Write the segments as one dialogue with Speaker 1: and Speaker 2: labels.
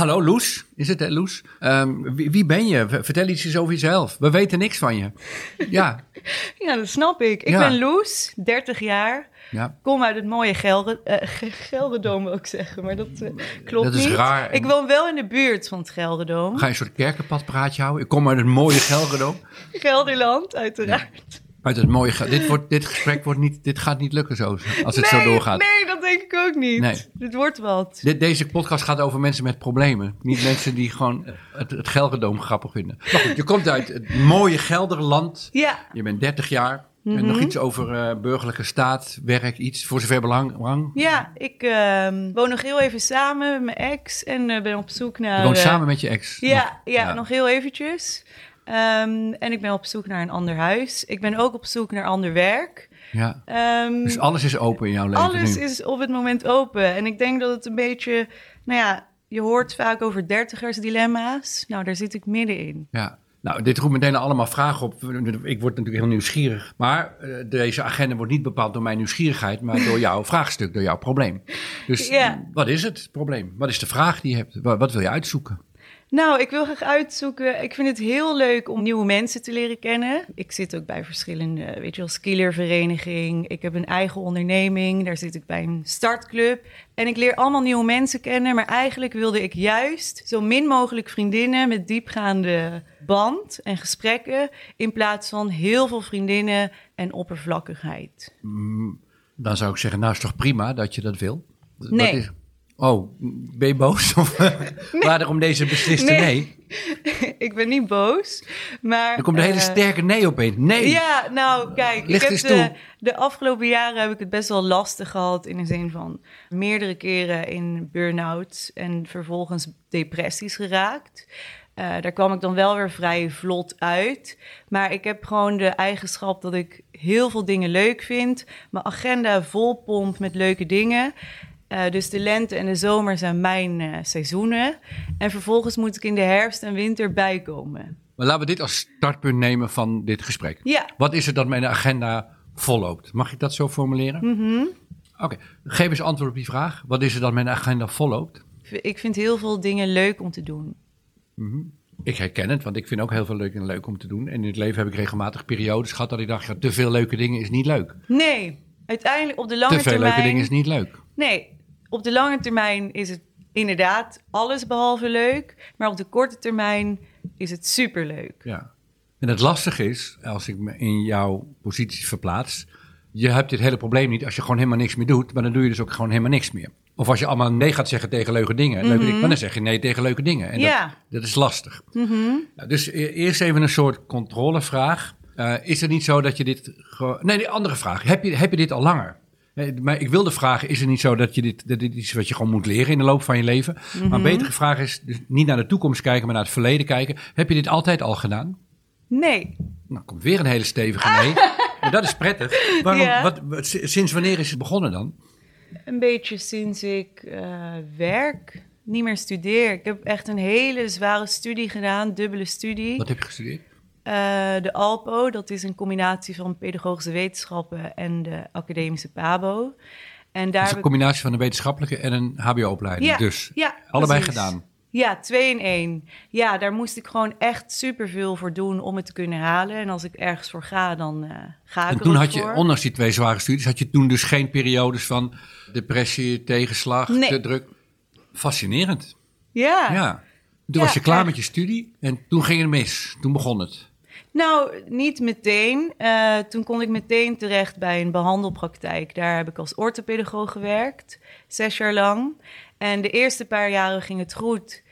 Speaker 1: Hallo Loes, is het hè Loes? Ehm, wie, wie ben je? Vertel iets over jezelf. We weten niks van je. Ja,
Speaker 2: Ja, dat snap ik. Ik
Speaker 1: Ja.
Speaker 2: ben Loes, 30 jaar.
Speaker 1: ja.
Speaker 2: Kom uit het mooie Gelre, eh, Ge- Gelderdoom, wil ik zeggen. Maar dat eh, klopt
Speaker 1: Dat is
Speaker 2: niet.
Speaker 1: raar.
Speaker 2: Ik woon wel in de buurt van het Gelderdoom.
Speaker 1: Ga je een soort kerkenpadpraatje houden? Ik kom uit het mooie Gelredom.
Speaker 2: Gelderland, uiteraard.
Speaker 1: Uit het mooie dit, wordt, dit gesprek wordt niet, dit gaat niet lukken zo, als het
Speaker 2: nee,
Speaker 1: zo doorgaat.
Speaker 2: Nee, dat denk ik ook niet.
Speaker 1: Nee.
Speaker 2: Dit wordt wat.
Speaker 1: Dit, deze podcast gaat over mensen met problemen. Niet mensen die gewoon het, het Gelredom grappig vinden. Maar goed, je komt uit het mooie Gelderland.
Speaker 2: Ja,
Speaker 1: Je bent 30 jaar. En nog iets over eh, burgerlijke staat, werk, iets voor zover belang.
Speaker 2: ja ik ehm, woon nog heel even samen met mijn ex en eh, ben op zoek naar...
Speaker 1: Je woont
Speaker 2: eh,
Speaker 1: samen met je ex.
Speaker 2: Ja,
Speaker 1: Nog-
Speaker 2: ja, nog heel eventjes. Ehm, en ik ben op zoek naar een ander huis. Ik ben ook op zoek naar ander werk.
Speaker 1: Ja.
Speaker 2: Ehm,
Speaker 1: Dus alles is open in jouw leven
Speaker 2: alles
Speaker 1: nu.
Speaker 2: is op het moment open. En ik denk dat het een beetje, nou ja, je hoort vaak over dertigersdilemma's. Nou, daar zit ik middenin.
Speaker 1: Ja. Nou, dit roept meteen allemaal vragen op. Ik word natuurlijk heel nieuwsgierig. Maar eh, deze agenda wordt niet bepaald door mijn nieuwsgierigheid, maar door jouw vraagstuk, door jouw probleem. Dus
Speaker 2: Ja.
Speaker 1: wat is het probleem? Wat is de vraag die je hebt? Wat, wat wil je uitzoeken?
Speaker 2: Nou, ik wil graag uitzoeken. Ik vind het heel leuk om nieuwe mensen te leren kennen. Ik zit ook bij verschillende, weet je wel, skielervereniging. Ik heb een eigen onderneming. Daar zit ik bij een startclub. En ik leer allemaal nieuwe mensen kennen. Maar eigenlijk wilde ik juist zo min mogelijk vriendinnen met diepgaande band en gesprekken. In plaats van heel veel vriendinnen en oppervlakkigheid.
Speaker 1: Dan zou ik zeggen, nou is toch prima dat je dat wil? Wat
Speaker 2: Nee.
Speaker 1: is- oh, ben je boos? Of waarom deze besliste nee?
Speaker 2: Nee. ik ben niet boos. Maar,
Speaker 1: Er komt een hele
Speaker 2: eh,
Speaker 1: sterke nee opeens. Nee!
Speaker 2: Ja, nou kijk,
Speaker 1: Licht
Speaker 2: ik heb de, de afgelopen jaren heb ik het best wel lastig gehad in de zin van meerdere keren in burn-out en vervolgens depressies geraakt. Eh, daar kwam ik dan wel weer vrij vlot uit. Maar ik heb gewoon de eigenschap dat ik heel veel dingen leuk vind. Mijn agenda volpompt met leuke dingen. Eh, dus de lente en de zomer zijn mijn eh, seizoenen. En vervolgens moet ik in de herfst en winter bijkomen.
Speaker 1: Maar laten we dit als startpunt nemen van dit gesprek.
Speaker 2: Ja,
Speaker 1: Wat is het dat mijn agenda volloopt? Mag ik dat zo formuleren?
Speaker 2: Mhm.
Speaker 1: Oké, geef eens antwoord op die vraag. Wat is het dat mijn agenda volloopt?
Speaker 2: ik vind heel veel dingen leuk om te doen.
Speaker 1: Ik herken het, want ik vind ook heel veel leuk en leuk om te doen. En in het leven heb ik regelmatig periodes gehad dat ik dacht, ja, te veel leuke dingen is niet leuk.
Speaker 2: Nee, uiteindelijk op de lange
Speaker 1: Te veel
Speaker 2: termijn.
Speaker 1: leuke dingen is niet leuk.
Speaker 2: Nee, op de lange termijn is het inderdaad alles behalve leuk. Maar op de korte termijn is het superleuk.
Speaker 1: Ja. En het lastige is, als ik me in jouw positie verplaats, je hebt dit hele probleem niet als je gewoon helemaal niks meer doet, maar dan doe je dus ook gewoon helemaal niks meer. Of als je allemaal nee gaat zeggen tegen leuke dingen, leuke dingen maar dan zeg je nee tegen leuke dingen. En
Speaker 2: Ja.
Speaker 1: dat, dat is lastig. Ja, dus e- eerst even een soort controlevraag. Eh, is het niet zo dat je dit... gewoon- Nee, die andere vraag. Heb je, heb je dit al langer? Maar ik wilde vragen, is het niet zo dat je dit, dat dit iets is wat je gewoon moet leren in de loop van je leven? Maar een betere vraag is dus niet naar de toekomst kijken, maar naar het verleden kijken. Heb je dit altijd al gedaan?
Speaker 2: Nee,
Speaker 1: Nou, komt weer een hele stevige nee. Maar dat is prettig. Waarom,
Speaker 2: Ja.
Speaker 1: wat, wat- sinds wanneer is het begonnen dan?
Speaker 2: een beetje sinds ik eh, werk, niet meer studeer. Ik heb echt een hele zware studie gedaan, dubbele studie.
Speaker 1: Wat heb je gestudeerd?
Speaker 2: Eh, de ALPO, dat is een combinatie van pedagogische wetenschappen en de academische PABO. En daar
Speaker 1: Dat is een combinatie van een wetenschappelijke en een hbo-opleiding.
Speaker 2: Ja,
Speaker 1: dus
Speaker 2: ja,
Speaker 1: allebei
Speaker 2: precies.
Speaker 1: gedaan.
Speaker 2: Ja, twee in één. Ja, daar moest ik gewoon echt superveel voor doen om het te kunnen halen. En als ik ergens voor ga, dan eh, ga ik
Speaker 1: En toen had je,
Speaker 2: voor.
Speaker 1: ondanks die twee zware studies, had je toen dus geen periodes van depressie, tegenslag,
Speaker 2: Nee.
Speaker 1: te druk. Fascinerend.
Speaker 2: Ja.
Speaker 1: Ja. Toen
Speaker 2: Ja,
Speaker 1: was je klaar
Speaker 2: echt.
Speaker 1: met je studie en toen ging het mis. Toen begon het.
Speaker 2: Nou, niet meteen. Eh, toen kon ik meteen terecht bij een behandelpraktijk. Daar heb ik als orthopedagoog gewerkt, zes jaar lang. En de eerste paar jaren ging het goed.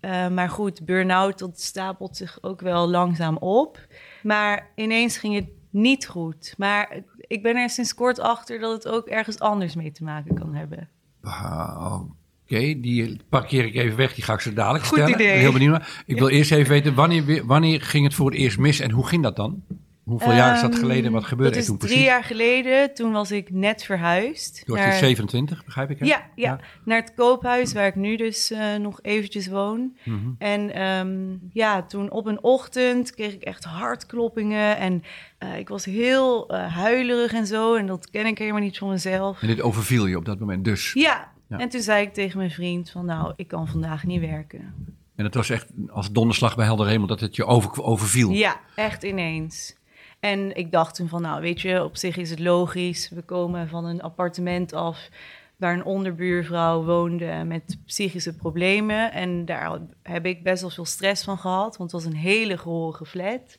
Speaker 2: Eh, maar goed, burn-out, dat stapelt zich ook wel langzaam op. Maar ineens ging het niet goed. Maar ik ben er sinds kort achter dat het ook ergens anders mee te maken kan hebben.
Speaker 1: Ah, Oké, die parkeer ik even weg. Die ga ik zo dadelijk
Speaker 2: Goed
Speaker 1: stellen.
Speaker 2: idee.
Speaker 1: Ik ben heel benieuwd. Ik wil eerst even weten, wanneer, wanneer ging het voor het eerst mis en hoe ging dat dan? Hoeveel jaar is dat geleden en wat gebeurde
Speaker 2: Ehm,
Speaker 1: er toen
Speaker 2: drie
Speaker 1: precies?
Speaker 2: jaar geleden. Toen was ik net verhuisd.
Speaker 1: Toen was je
Speaker 2: naar-
Speaker 1: 27, begrijp ik? hè?
Speaker 2: Ja, ja, naar het koophuis waar ik nu dus eh, nog eventjes woon.
Speaker 1: Mhm.
Speaker 2: En ehm, ja, toen op een ochtend kreeg ik echt hartkloppingen. En eh, ik was heel eh, huilerig en zo. En dat ken ik helemaal niet van mezelf.
Speaker 1: En dit overviel je op dat moment dus.
Speaker 2: Ja.
Speaker 1: Ja.
Speaker 2: en toen zei ik tegen mijn vriend van... nou, ik kan vandaag niet werken.
Speaker 1: En het was echt als donderslag bij helder hemel dat het je over, overviel.
Speaker 2: Ja, echt ineens. En ik dacht toen van, nou weet je, op zich is het logisch. We komen van een appartement af waar een onderbuurvrouw woonde met psychische problemen. En daar heb ik best wel veel stress van gehad, want het was een hele gehorige flat.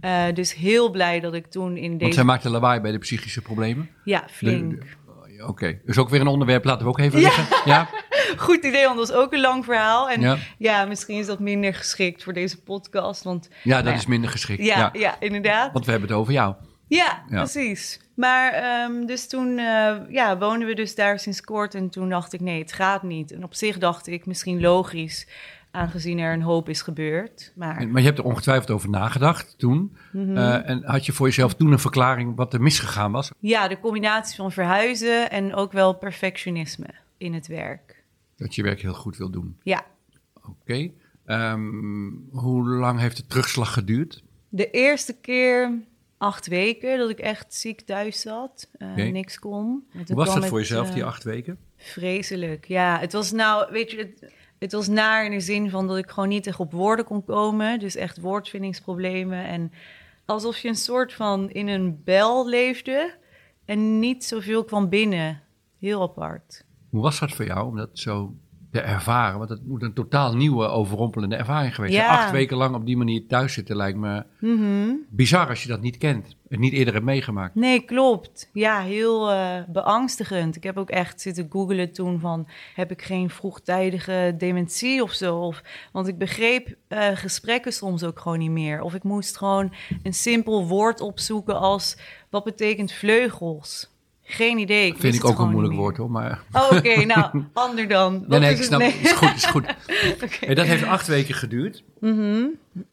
Speaker 2: Eh, dus heel blij dat ik toen in
Speaker 1: Want
Speaker 2: deze...
Speaker 1: zij maakte lawaai bij de psychische problemen.
Speaker 2: Ja, flink.
Speaker 1: De- Oké, dus ook weer een onderwerp, laten we ook even liggen. Ja?
Speaker 2: Goed idee, want dat is ook een lang verhaal. En
Speaker 1: Ja.
Speaker 2: ja, misschien is dat minder geschikt voor deze podcast. Want
Speaker 1: ja, dat
Speaker 2: Nou
Speaker 1: is minder geschikt.
Speaker 2: ja,
Speaker 1: Ja,
Speaker 2: inderdaad.
Speaker 1: Want we hebben het over jou.
Speaker 2: Ja,
Speaker 1: Ja.
Speaker 2: precies. Maar ehm, dus toen eh, ja, woonden we dus daar sinds kort en toen dacht ik nee, het gaat niet. En op zich dacht ik misschien logisch, aangezien er een hoop is gebeurd. Maar
Speaker 1: Maar je hebt er ongetwijfeld over nagedacht toen.
Speaker 2: Mhm.
Speaker 1: Eh, en had je voor jezelf toen een verklaring wat er misgegaan was?
Speaker 2: ja, de combinatie van verhuizen en ook wel perfectionisme in het werk.
Speaker 1: Dat je werk heel goed wil doen.
Speaker 2: Ja,
Speaker 1: Oké. Ehm, hoe lang heeft de terugslag geduurd?
Speaker 2: de eerste keer acht weken dat ik echt ziek thuis zat, eh, niks kon.
Speaker 1: Hoe was dat voor
Speaker 2: het,
Speaker 1: jezelf,
Speaker 2: eh,
Speaker 1: die acht weken?
Speaker 2: Vreselijk, ja. Het was nou, weet je, het, het was naar in de zin van dat ik gewoon niet echt op woorden kon komen. Dus echt woordvindingsproblemen. En alsof je een soort van in een bel leefde en niet zoveel kwam binnen. Heel apart.
Speaker 1: Hoe was dat voor jou om dat zo te ervaren? Want het moet een totaal nieuwe, overrompelende ervaring geweest zijn.
Speaker 2: Ja.
Speaker 1: Acht weken lang op die manier thuis zitten lijkt me
Speaker 2: Mhm.
Speaker 1: bizar als je dat niet kent. En niet eerder hebt meegemaakt.
Speaker 2: Nee, klopt. Ja, heel eh, beangstigend. Ik heb ook echt zitten googelen toen van... heb ik geen vroegtijdige dementie of zo? Of, want ik begreep eh, gesprekken soms ook gewoon niet meer. Of ik moest gewoon een simpel woord opzoeken als... wat betekent vleugels? Geen idee. Ik
Speaker 1: Vind ik ook een moeilijk
Speaker 2: niet
Speaker 1: woord hoor. Maar.
Speaker 2: Oh, Oké, nou, ander dan.
Speaker 1: nee,
Speaker 2: Wat
Speaker 1: nee,
Speaker 2: is
Speaker 1: ik
Speaker 2: het?
Speaker 1: snap. Is goed, is goed. Hey, dat heeft acht weken geduurd.
Speaker 2: Mhm.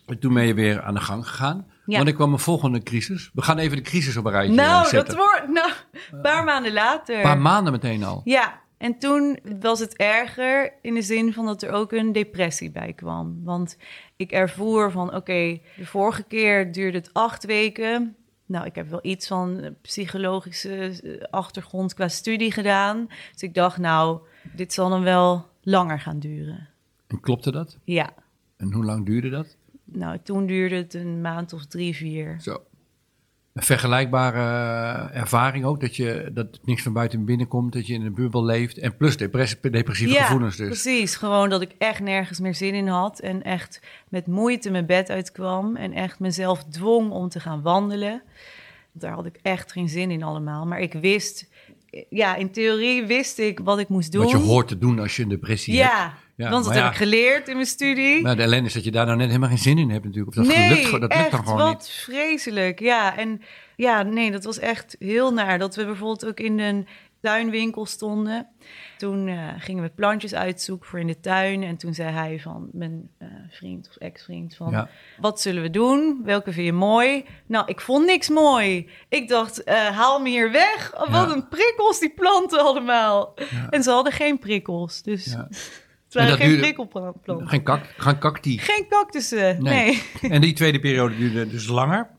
Speaker 1: En toen ben je weer aan de gang gegaan.
Speaker 2: Ja.
Speaker 1: Want er kwam een volgende crisis. We gaan even de crisis op een rijtje
Speaker 2: Nou,
Speaker 1: zetten.
Speaker 2: dat wordt... Nou, een paar maanden later.
Speaker 1: Een paar maanden meteen al.
Speaker 2: Ja, en toen was het erger in de zin van dat er ook een depressie bij kwam. Want ik ervoer van, oké, de vorige keer duurde het acht weken. Nou, ik heb wel iets van psychologische eh, achtergrond qua studie gedaan. Dus ik dacht, nou, dit zal dan wel langer gaan duren.
Speaker 1: En klopte dat?
Speaker 2: Ja,
Speaker 1: En hoe lang duurde dat?
Speaker 2: nou, toen duurde het een maand of drie, vier.
Speaker 1: Zo. Een vergelijkbare eh, ervaring ook, dat, je, dat niks van buiten binnenkomt, dat je in een bubbel leeft. En plus depressie, depressieve
Speaker 2: ja,
Speaker 1: gevoelens dus.
Speaker 2: precies. Gewoon dat ik echt nergens meer zin in had. En echt met moeite mijn bed uitkwam. En echt mezelf dwong om te gaan wandelen. Daar had ik echt geen zin in allemaal. Maar ik wist, ja, in theorie wist ik wat ik moest doen.
Speaker 1: Wat je hoort te doen als je een depressie hebt.
Speaker 2: Ja, want dat heb ik geleerd in mijn studie.
Speaker 1: Maar de ellende is dat je daar nou net helemaal geen zin in hebt natuurlijk. Of dat
Speaker 2: nee,
Speaker 1: lukt, dat lukt dan gewoon
Speaker 2: wat
Speaker 1: niet.
Speaker 2: vreselijk. Ja, en ja, nee, dat was echt heel naar. Dat we bijvoorbeeld ook in een tuinwinkel stonden. Toen eh, gingen we plantjes uitzoeken voor in de tuin. En toen zei hij van, mijn eh, vriend of ex-vriend, van...
Speaker 1: Ja.
Speaker 2: Wat zullen we doen? Welke vind je mooi? Nou, ik vond niks mooi. Ik dacht, eh, haal me hier weg. Oh, wat
Speaker 1: Ja.
Speaker 2: een prikkels, die planten allemaal.
Speaker 1: Ja.
Speaker 2: En ze hadden geen prikkels. Dus waren geen
Speaker 1: duurde-
Speaker 2: prikkelplanten.
Speaker 1: Geen, kak, geen kaktie.
Speaker 2: Geen cactussen,
Speaker 1: Nee.
Speaker 2: nee.
Speaker 1: En die tweede periode duurde dus langer.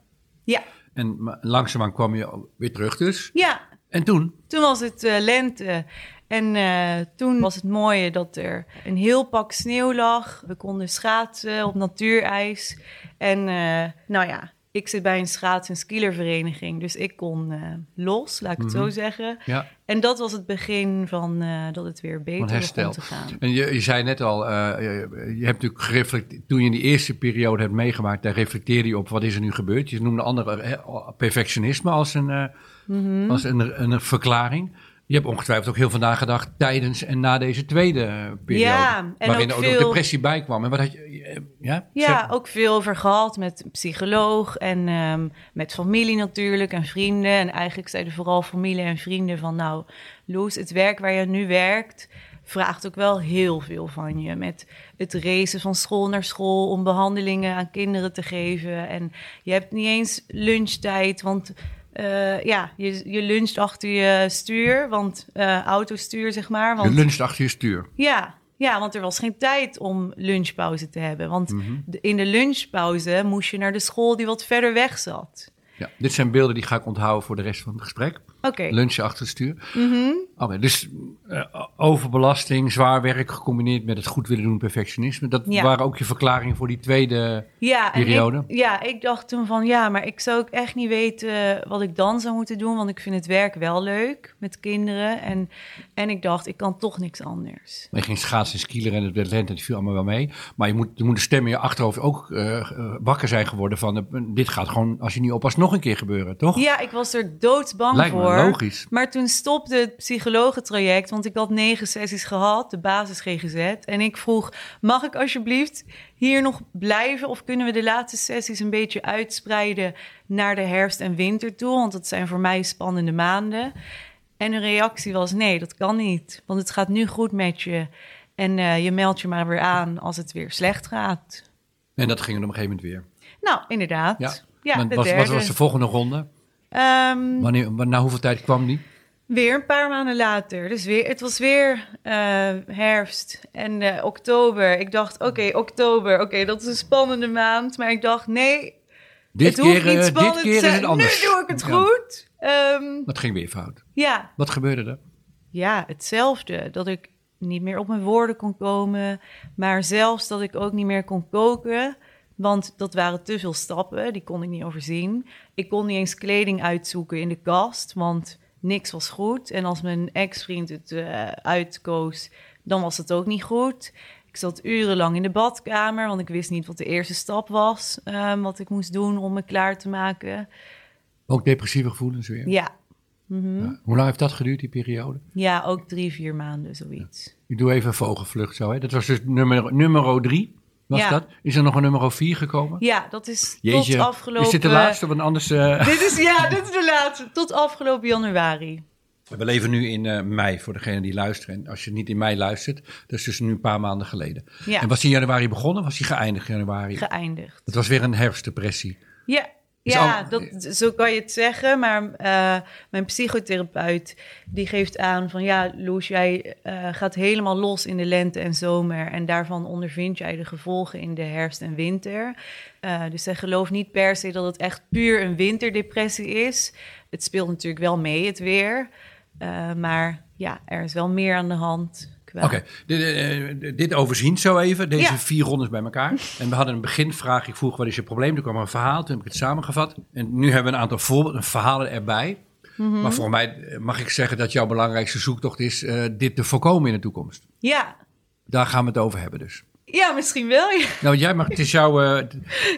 Speaker 2: Ja,
Speaker 1: En ma- langzaamaan kwam je weer terug dus.
Speaker 2: ja.
Speaker 1: En toen?
Speaker 2: Toen was het eh, lente. En eh, toen was het mooie dat er een heel pak sneeuw lag. We konden schaatsen op natuurijs. En eh, nou ja, ik zit bij een schaats- en skielervereniging. Dus ik kon eh, los, laat ik het zo zeggen.
Speaker 1: Ja,
Speaker 2: En dat was het begin van eh, dat het weer beter begon te gaan.
Speaker 1: En je, je zei net al, eh, je, je hebt natuurlijk gereflecteerd, toen je in die eerste periode hebt meegemaakt, daar reflecteerde je op wat is er nu gebeurd. Je noemde andere perfectionisme als een,
Speaker 2: Mhm.
Speaker 1: als een, een verklaring. Je hebt ongetwijfeld ook heel veel nagedacht tijdens en na deze tweede periode.
Speaker 2: Ja, en
Speaker 1: waarin
Speaker 2: ook
Speaker 1: ook
Speaker 2: veel-
Speaker 1: depressie bij kwam. En wat had je... eh, Ja,
Speaker 2: Ja, ook veel over gehad met een psycholoog en ehm, met familie natuurlijk en vrienden. En eigenlijk zeiden vooral familie en vrienden van nou, Loes, het werk waar je nu werkt vraagt ook wel heel veel van je. Met het racen van school naar school om behandelingen aan kinderen te geven. En je hebt niet eens lunchtijd, want eh, ja, je, je luncht achter je stuur, want eh autostuur zeg maar.
Speaker 1: Je
Speaker 2: Want
Speaker 1: luncht achter je stuur.
Speaker 2: ja, ja, want er was geen tijd om lunchpauze te hebben. Want
Speaker 1: Mhm.
Speaker 2: de- in de lunchpauze moest je naar de school die wat verder weg zat.
Speaker 1: Ja, dit zijn beelden die ga ik onthouden voor de rest van het gesprek.
Speaker 2: Oké.
Speaker 1: Lunchen achter het stuur.
Speaker 2: Mhm.
Speaker 1: Dus eh, overbelasting, zwaar werk gecombineerd met het goed willen doen, perfectionisme. Dat
Speaker 2: Ja.
Speaker 1: waren ook je verklaringen voor die tweede.
Speaker 2: Ja, en
Speaker 1: periode?
Speaker 2: ik, ja, ik dacht toen van ja, maar ik zou ook echt niet weten wat ik dan zou moeten doen. Want ik vind het werk wel leuk met kinderen. En, en ik dacht, ik kan toch niks anders.
Speaker 1: Maar je ging schaatsen en skielen en het werd lente, het viel allemaal wel mee. Maar je moet, je moet de stem in je achterhoofd ook eh, eh, wakker zijn geworden van... eh, dit gaat gewoon, als je niet oppast, nog een keer gebeuren, toch?
Speaker 2: Ja, ik was er doodsbang
Speaker 1: Lijkt me logisch.
Speaker 2: Maar toen stopte het psychologentraject, want ik had negen sessies gehad, de basis GGZ. En ik vroeg, mag ik alsjeblieft hier nog blijven? Of kunnen we de laatste sessies een beetje uitspreiden naar de herfst en winter toe? Want dat zijn voor mij spannende maanden. En de reactie was, nee, dat kan niet. Want het gaat nu goed met je. En eh, je meldt je maar weer aan als het weer slecht gaat.
Speaker 1: En dat ging er op een gegeven moment weer.
Speaker 2: Nou, inderdaad.
Speaker 1: Ja.
Speaker 2: Ja, de
Speaker 1: was,
Speaker 2: derde.
Speaker 1: was de volgende ronde?
Speaker 2: Ehm,
Speaker 1: Wanneer, wa- na hoeveel tijd kwam die?
Speaker 2: Weer een paar maanden later. Dus weer, het was weer eh, herfst en eh, oktober. Ik dacht, oké, oktober, oké, dat is een spannende maand. Maar ik dacht, nee,
Speaker 1: Dit
Speaker 2: het hoeft
Speaker 1: keer,
Speaker 2: niet
Speaker 1: eh,
Speaker 2: spannend
Speaker 1: dit keer is het anders.
Speaker 2: Nu doe ik het
Speaker 1: Ja.
Speaker 2: goed. Ehm,
Speaker 1: Dat ging weer fout.
Speaker 2: ja,
Speaker 1: Wat gebeurde er?
Speaker 2: ja, hetzelfde. Dat ik niet meer op mijn woorden kon komen. Maar zelfs dat ik ook niet meer kon koken. Want dat waren te veel stappen, die kon ik niet overzien. Ik kon niet eens kleding uitzoeken in de kast, want niks was goed. En als mijn ex-vriend het eh, uitkoos, dan was het ook niet goed. Ik zat urenlang in de badkamer, want ik wist niet wat de eerste stap was. ehm, wat ik moest doen om me klaar te maken.
Speaker 1: Ook depressieve gevoelens weer?
Speaker 2: Ja, Mhm.
Speaker 1: Ja. Hoe lang heeft dat geduurd, die periode?
Speaker 2: ja ook drie, vier maanden, zoiets.
Speaker 1: Ik doe even een vogelvlucht zo. Hè. Dat was dus nummer, nummer drie. Was
Speaker 2: Ja.
Speaker 1: dat? Is er nog een nummer vier gekomen?
Speaker 2: Ja, dat is
Speaker 1: Jeetje,
Speaker 2: tot afgelopen...
Speaker 1: is dit de laatste? Want anders... eh,
Speaker 2: Dit is, ja, dit is de laatste. Tot afgelopen januari.
Speaker 1: We leven nu in eh, mei, voor degene die luisteren. En als je niet in mei luistert, dat is dus nu een paar maanden geleden.
Speaker 2: Ja.
Speaker 1: En was die in januari begonnen? Was die geëindigd in januari?
Speaker 2: Geëindigd.
Speaker 1: het was weer een herfstdepressie.
Speaker 2: Ja, ja dat, zo kan je het zeggen. Maar eh, mijn psychotherapeut die geeft aan van... ja, Loes, jij eh, gaat helemaal los in de lente en zomer... en daarvan ondervind jij de gevolgen in de herfst en winter. Eh, dus zij gelooft niet per se dat het echt puur een winterdepressie is. Het speelt natuurlijk wel mee, het weer. Maar ja, er is wel meer aan de hand.
Speaker 1: Oké, dit, dit overzien zo even, deze
Speaker 2: Ja.
Speaker 1: vier rondes bij elkaar. En we hadden een beginvraag, ik vroeg wat is je probleem? Toen kwam een verhaal, toen heb ik het samengevat. En nu hebben we een aantal voorbeelden, verhalen erbij.
Speaker 2: Mhm.
Speaker 1: Maar voor mij eh, mag ik zeggen dat jouw belangrijkste zoektocht is eh, dit te voorkomen in de toekomst.
Speaker 2: Ja.
Speaker 1: Daar gaan we het over hebben dus.
Speaker 2: ja, misschien wel. Ja,
Speaker 1: Nou, jij mag, het is jouw, eh,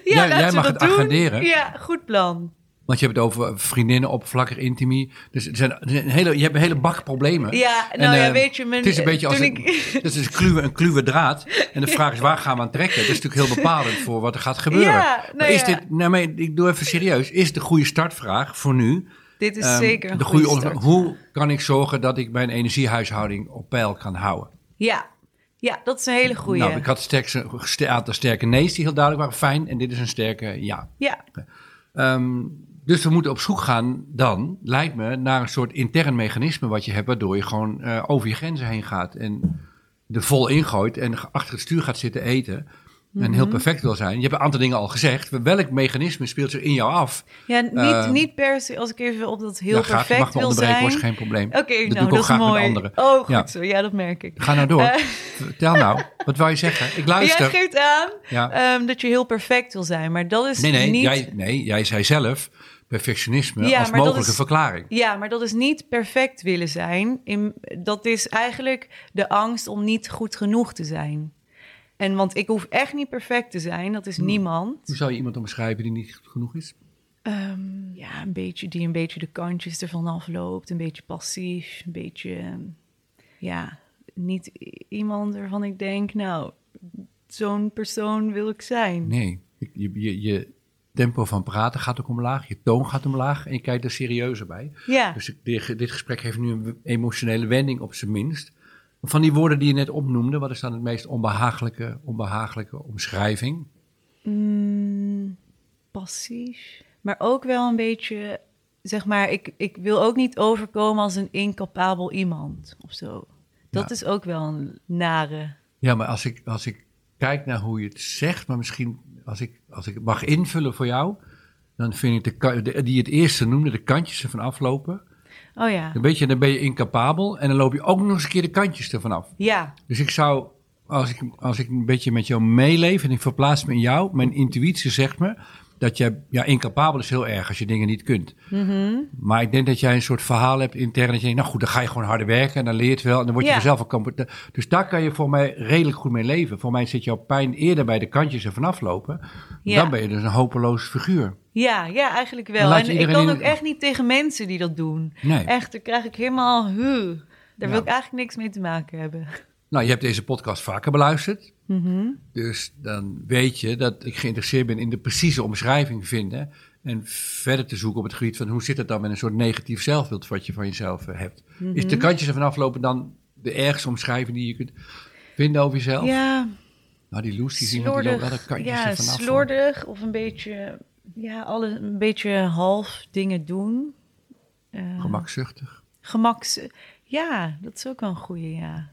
Speaker 2: ja
Speaker 1: jij, mag het
Speaker 2: doen.
Speaker 1: agenderen.
Speaker 2: Ja, goed plan.
Speaker 1: Want je hebt het over vriendinnen, oppervlakkig, intimie. Dus er zijn, er zijn hele, je hebt een hele bak problemen.
Speaker 2: Ja,
Speaker 1: En,
Speaker 2: nou ja,
Speaker 1: eh,
Speaker 2: weet je... Mijn,
Speaker 1: Het is een beetje als een,
Speaker 2: ik-
Speaker 1: het is een, kluwe, een kluwe draad. En de vraag is, waar gaan we aan trekken? Dat is natuurlijk heel bepalend voor wat er gaat gebeuren.
Speaker 2: Ja, nou
Speaker 1: maar is
Speaker 2: ja.
Speaker 1: dit, nou, maar ik doe even serieus. Is de goede startvraag voor nu?
Speaker 2: Dit is
Speaker 1: ehm,
Speaker 2: zeker een
Speaker 1: de
Speaker 2: goede
Speaker 1: goede
Speaker 2: start.
Speaker 1: ondervraag. Hoe kan ik zorgen dat ik mijn energiehuishouding op peil kan houden?
Speaker 2: Ja. ja, dat is een hele goede.
Speaker 1: Nou, ik had aantal sterke nee's die heel duidelijk waren. Fijn. En dit is een sterke ja.
Speaker 2: Ja,
Speaker 1: Ehm, dus we moeten op zoek gaan dan, lijkt me, naar een soort intern mechanisme wat je hebt, waardoor je gewoon eh, over je grenzen heen gaat en er vol ingooit en achter het stuur gaat zitten eten en heel perfect wil zijn. Je hebt een aantal dingen al gezegd. Welk mechanisme speelt zich in jou af?
Speaker 2: ja niet,
Speaker 1: Eh,
Speaker 2: niet per se als ik even op dat heel
Speaker 1: Ja, graag,
Speaker 2: perfect
Speaker 1: mag me
Speaker 2: wil
Speaker 1: onderbreken,
Speaker 2: zijn.
Speaker 1: was geen probleem.
Speaker 2: Oké,
Speaker 1: dat
Speaker 2: nou,
Speaker 1: doe ik
Speaker 2: dat is
Speaker 1: graag
Speaker 2: mooi.
Speaker 1: met anderen.
Speaker 2: Oh, goed
Speaker 1: Ja.
Speaker 2: zo. Ja, dat merk ik.
Speaker 1: Ga nou door.
Speaker 2: Eh,
Speaker 1: Vertel nou, wat wou je zeggen? Ik
Speaker 2: Jij
Speaker 1: luister.
Speaker 2: geeft aan
Speaker 1: Ja.
Speaker 2: ehm, dat je heel perfect wil zijn, maar dat is
Speaker 1: Nee, nee,
Speaker 2: niet...
Speaker 1: jij, nee, jij zei zelf perfectionisme
Speaker 2: Ja,
Speaker 1: als mogelijke
Speaker 2: is-
Speaker 1: verklaring.
Speaker 2: Ja, maar dat is niet perfect willen zijn. In, dat is eigenlijk de angst om niet goed genoeg te zijn. En want ik hoef echt niet perfect te zijn, dat is
Speaker 1: Hmm.
Speaker 2: niemand.
Speaker 1: Hoe zou je iemand omschrijven die niet goed genoeg is?
Speaker 2: Ehm, ja, een beetje, die een beetje de kantjes ervan afloopt. Een beetje passief, een beetje, ja, niet iemand waarvan ik denk, nou, zo'n persoon wil ik zijn.
Speaker 1: Nee, je, je, je tempo van praten gaat ook omlaag, je toon gaat omlaag en je kijkt er serieuzer bij.
Speaker 2: Ja,
Speaker 1: Dus dit, dit gesprek heeft nu een emotionele wending op zijn minst. Van die woorden die je net opnoemde, wat is dan het meest onbehagelijke, onbehagelijke omschrijving?
Speaker 2: Mm, passief. Maar ook wel een beetje, zeg maar, ik, ik wil ook niet overkomen als een incapabel iemand of zo. Dat
Speaker 1: Ja.
Speaker 2: is ook wel een nare.
Speaker 1: Ja, maar als ik, als ik kijk naar hoe je het zegt, maar misschien als ik, als ik mag invullen voor jou, dan vind ik de, die het eerste noemde, de kantjes ervan aflopen.
Speaker 2: Oh ja,
Speaker 1: Dan, weet je, dan ben je incapabel en dan loop je ook nog eens een keer de kantjes ervan af.
Speaker 2: ja,
Speaker 1: Dus ik zou, als ik, als ik een beetje met jou meeleef en ik verplaats me in jou, mijn intuïtie zegt me dat jij, ja, incapabel is heel erg als je dingen niet kunt.
Speaker 2: Mhm.
Speaker 1: Maar ik denk dat jij een soort verhaal hebt intern dat je denkt, nou goed, dan ga je gewoon harder werken en dan leer je het wel en dan word je
Speaker 2: Ja.
Speaker 1: er zelf ook competent. Dus daar kan je voor mij redelijk goed mee leven. Voor mij zit jouw pijn eerder bij de kantjes ervan aflopen.
Speaker 2: Ja.
Speaker 1: Dan ben je dus een hopeloos figuur.
Speaker 2: ja, ja, eigenlijk
Speaker 1: Dan
Speaker 2: wel. En
Speaker 1: je
Speaker 2: ik kan ook echt niet tegen mensen die dat doen.
Speaker 1: Nee.
Speaker 2: Echt, daar krijg ik helemaal, huh. Daar wil ik eigenlijk niks mee te maken hebben.
Speaker 1: Nou, je hebt deze podcast vaker beluisterd. Dus dan weet je dat ik geïnteresseerd ben in de precieze omschrijving vinden. En verder te zoeken op het gebied van hoe zit het dan met een soort negatief zelfbeeld wat je van jezelf eh, hebt.
Speaker 2: Mhm.
Speaker 1: Is de kantjes ervan aflopen dan de ergste omschrijving die je kunt vinden over jezelf?
Speaker 2: Ja,
Speaker 1: Nou, die Loes die is iemand die loopt de kantjes
Speaker 2: Ja,
Speaker 1: ervan af.
Speaker 2: slordig of een beetje, ja, alle, een beetje half dingen doen. Eh,
Speaker 1: Gemakzuchtig.
Speaker 2: Gemaks... Ja, dat is ook wel een goeie, ja.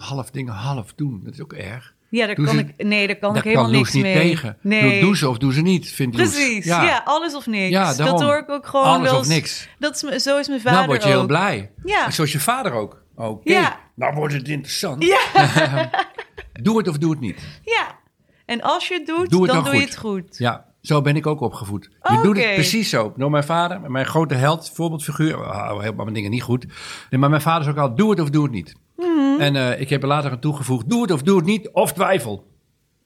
Speaker 1: Half dingen half doen, dat is ook erg.
Speaker 2: Ja, daar
Speaker 1: Doe
Speaker 2: kan
Speaker 1: ze-
Speaker 2: ik... Nee, daar kan
Speaker 1: Daar
Speaker 2: ik helemaal
Speaker 1: kan
Speaker 2: niks
Speaker 1: niet
Speaker 2: mee.
Speaker 1: tegen.
Speaker 2: Nee.
Speaker 1: Doe ze of doe ze niet, vindt.
Speaker 2: Precies, ja. alles of niks.
Speaker 1: Ja, daarom.
Speaker 2: dat hoor ik ook gewoon
Speaker 1: Alles
Speaker 2: wel
Speaker 1: of niks.
Speaker 2: Dat is, zo is mijn vader
Speaker 1: Nou word je heel
Speaker 2: ook.
Speaker 1: blij.
Speaker 2: Ja.
Speaker 1: En zoals je vader ook. Oké,
Speaker 2: Ja.
Speaker 1: nou wordt het interessant.
Speaker 2: Ja,
Speaker 1: Doe het of doe het niet.
Speaker 2: ja. En als je het doet,
Speaker 1: Doe het
Speaker 2: dan
Speaker 1: dan
Speaker 2: doe je het goed.
Speaker 1: Ja, zo ben ik ook opgevoed. Je doet het precies zo. Door mijn vader, mijn grote held, voorbeeldfiguur. Oh, helemaal mijn dingen niet goed. Nee, maar mijn vader is ook al, doe het of doe het niet.
Speaker 2: Mhm.
Speaker 1: En eh, ik heb er later aan toegevoegd, doe het of doe het niet, of twijfel.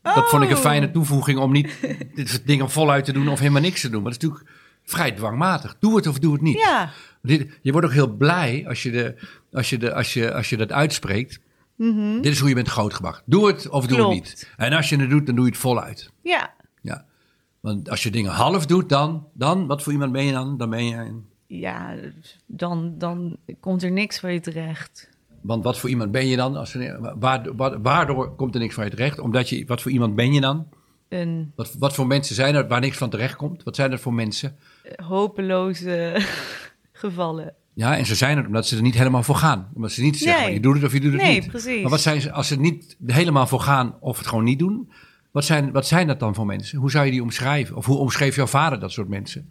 Speaker 1: Dat vond ik een
Speaker 2: Oh.
Speaker 1: fijne toevoeging om niet dit soort dingen voluit te doen of helemaal niks te doen. Maar dat is natuurlijk vrij dwangmatig. Doe het of doe het niet.
Speaker 2: Ja,
Speaker 1: Dit, je wordt ook heel blij als je, de, als je, de, als je, als je dat uitspreekt. Dit is hoe je bent grootgebracht. Doe het of doe
Speaker 2: Mhm. Klopt.
Speaker 1: het niet. En als je het doet, dan doe je het voluit.
Speaker 2: ja.
Speaker 1: Ja. Want als je dingen half doet, dan, dan wat voor iemand ben je dan? Dan ben je een,
Speaker 2: Ja, dan, dan komt er niks van je terecht.
Speaker 1: Want wat voor iemand ben je dan? Als er, waardoor, wa- waardoor komt er niks van je terecht? Omdat je, wat voor iemand ben je dan?
Speaker 2: Een
Speaker 1: Wat, wat voor mensen zijn er waar niks van terecht komt? Wat zijn er voor mensen?
Speaker 2: hopeloze gevallen.
Speaker 1: Ja, en ze zijn er omdat ze er niet helemaal voor gaan. Omdat ze niet zeggen,
Speaker 2: Nee.
Speaker 1: je doet het of je doet het
Speaker 2: Nee,
Speaker 1: niet.
Speaker 2: precies.
Speaker 1: Maar wat zijn ze, als ze er niet helemaal voor gaan of het gewoon niet doen, wat zijn, wat zijn dat dan voor mensen? Hoe zou je die omschrijven? Of hoe omschreef jouw vader dat soort mensen?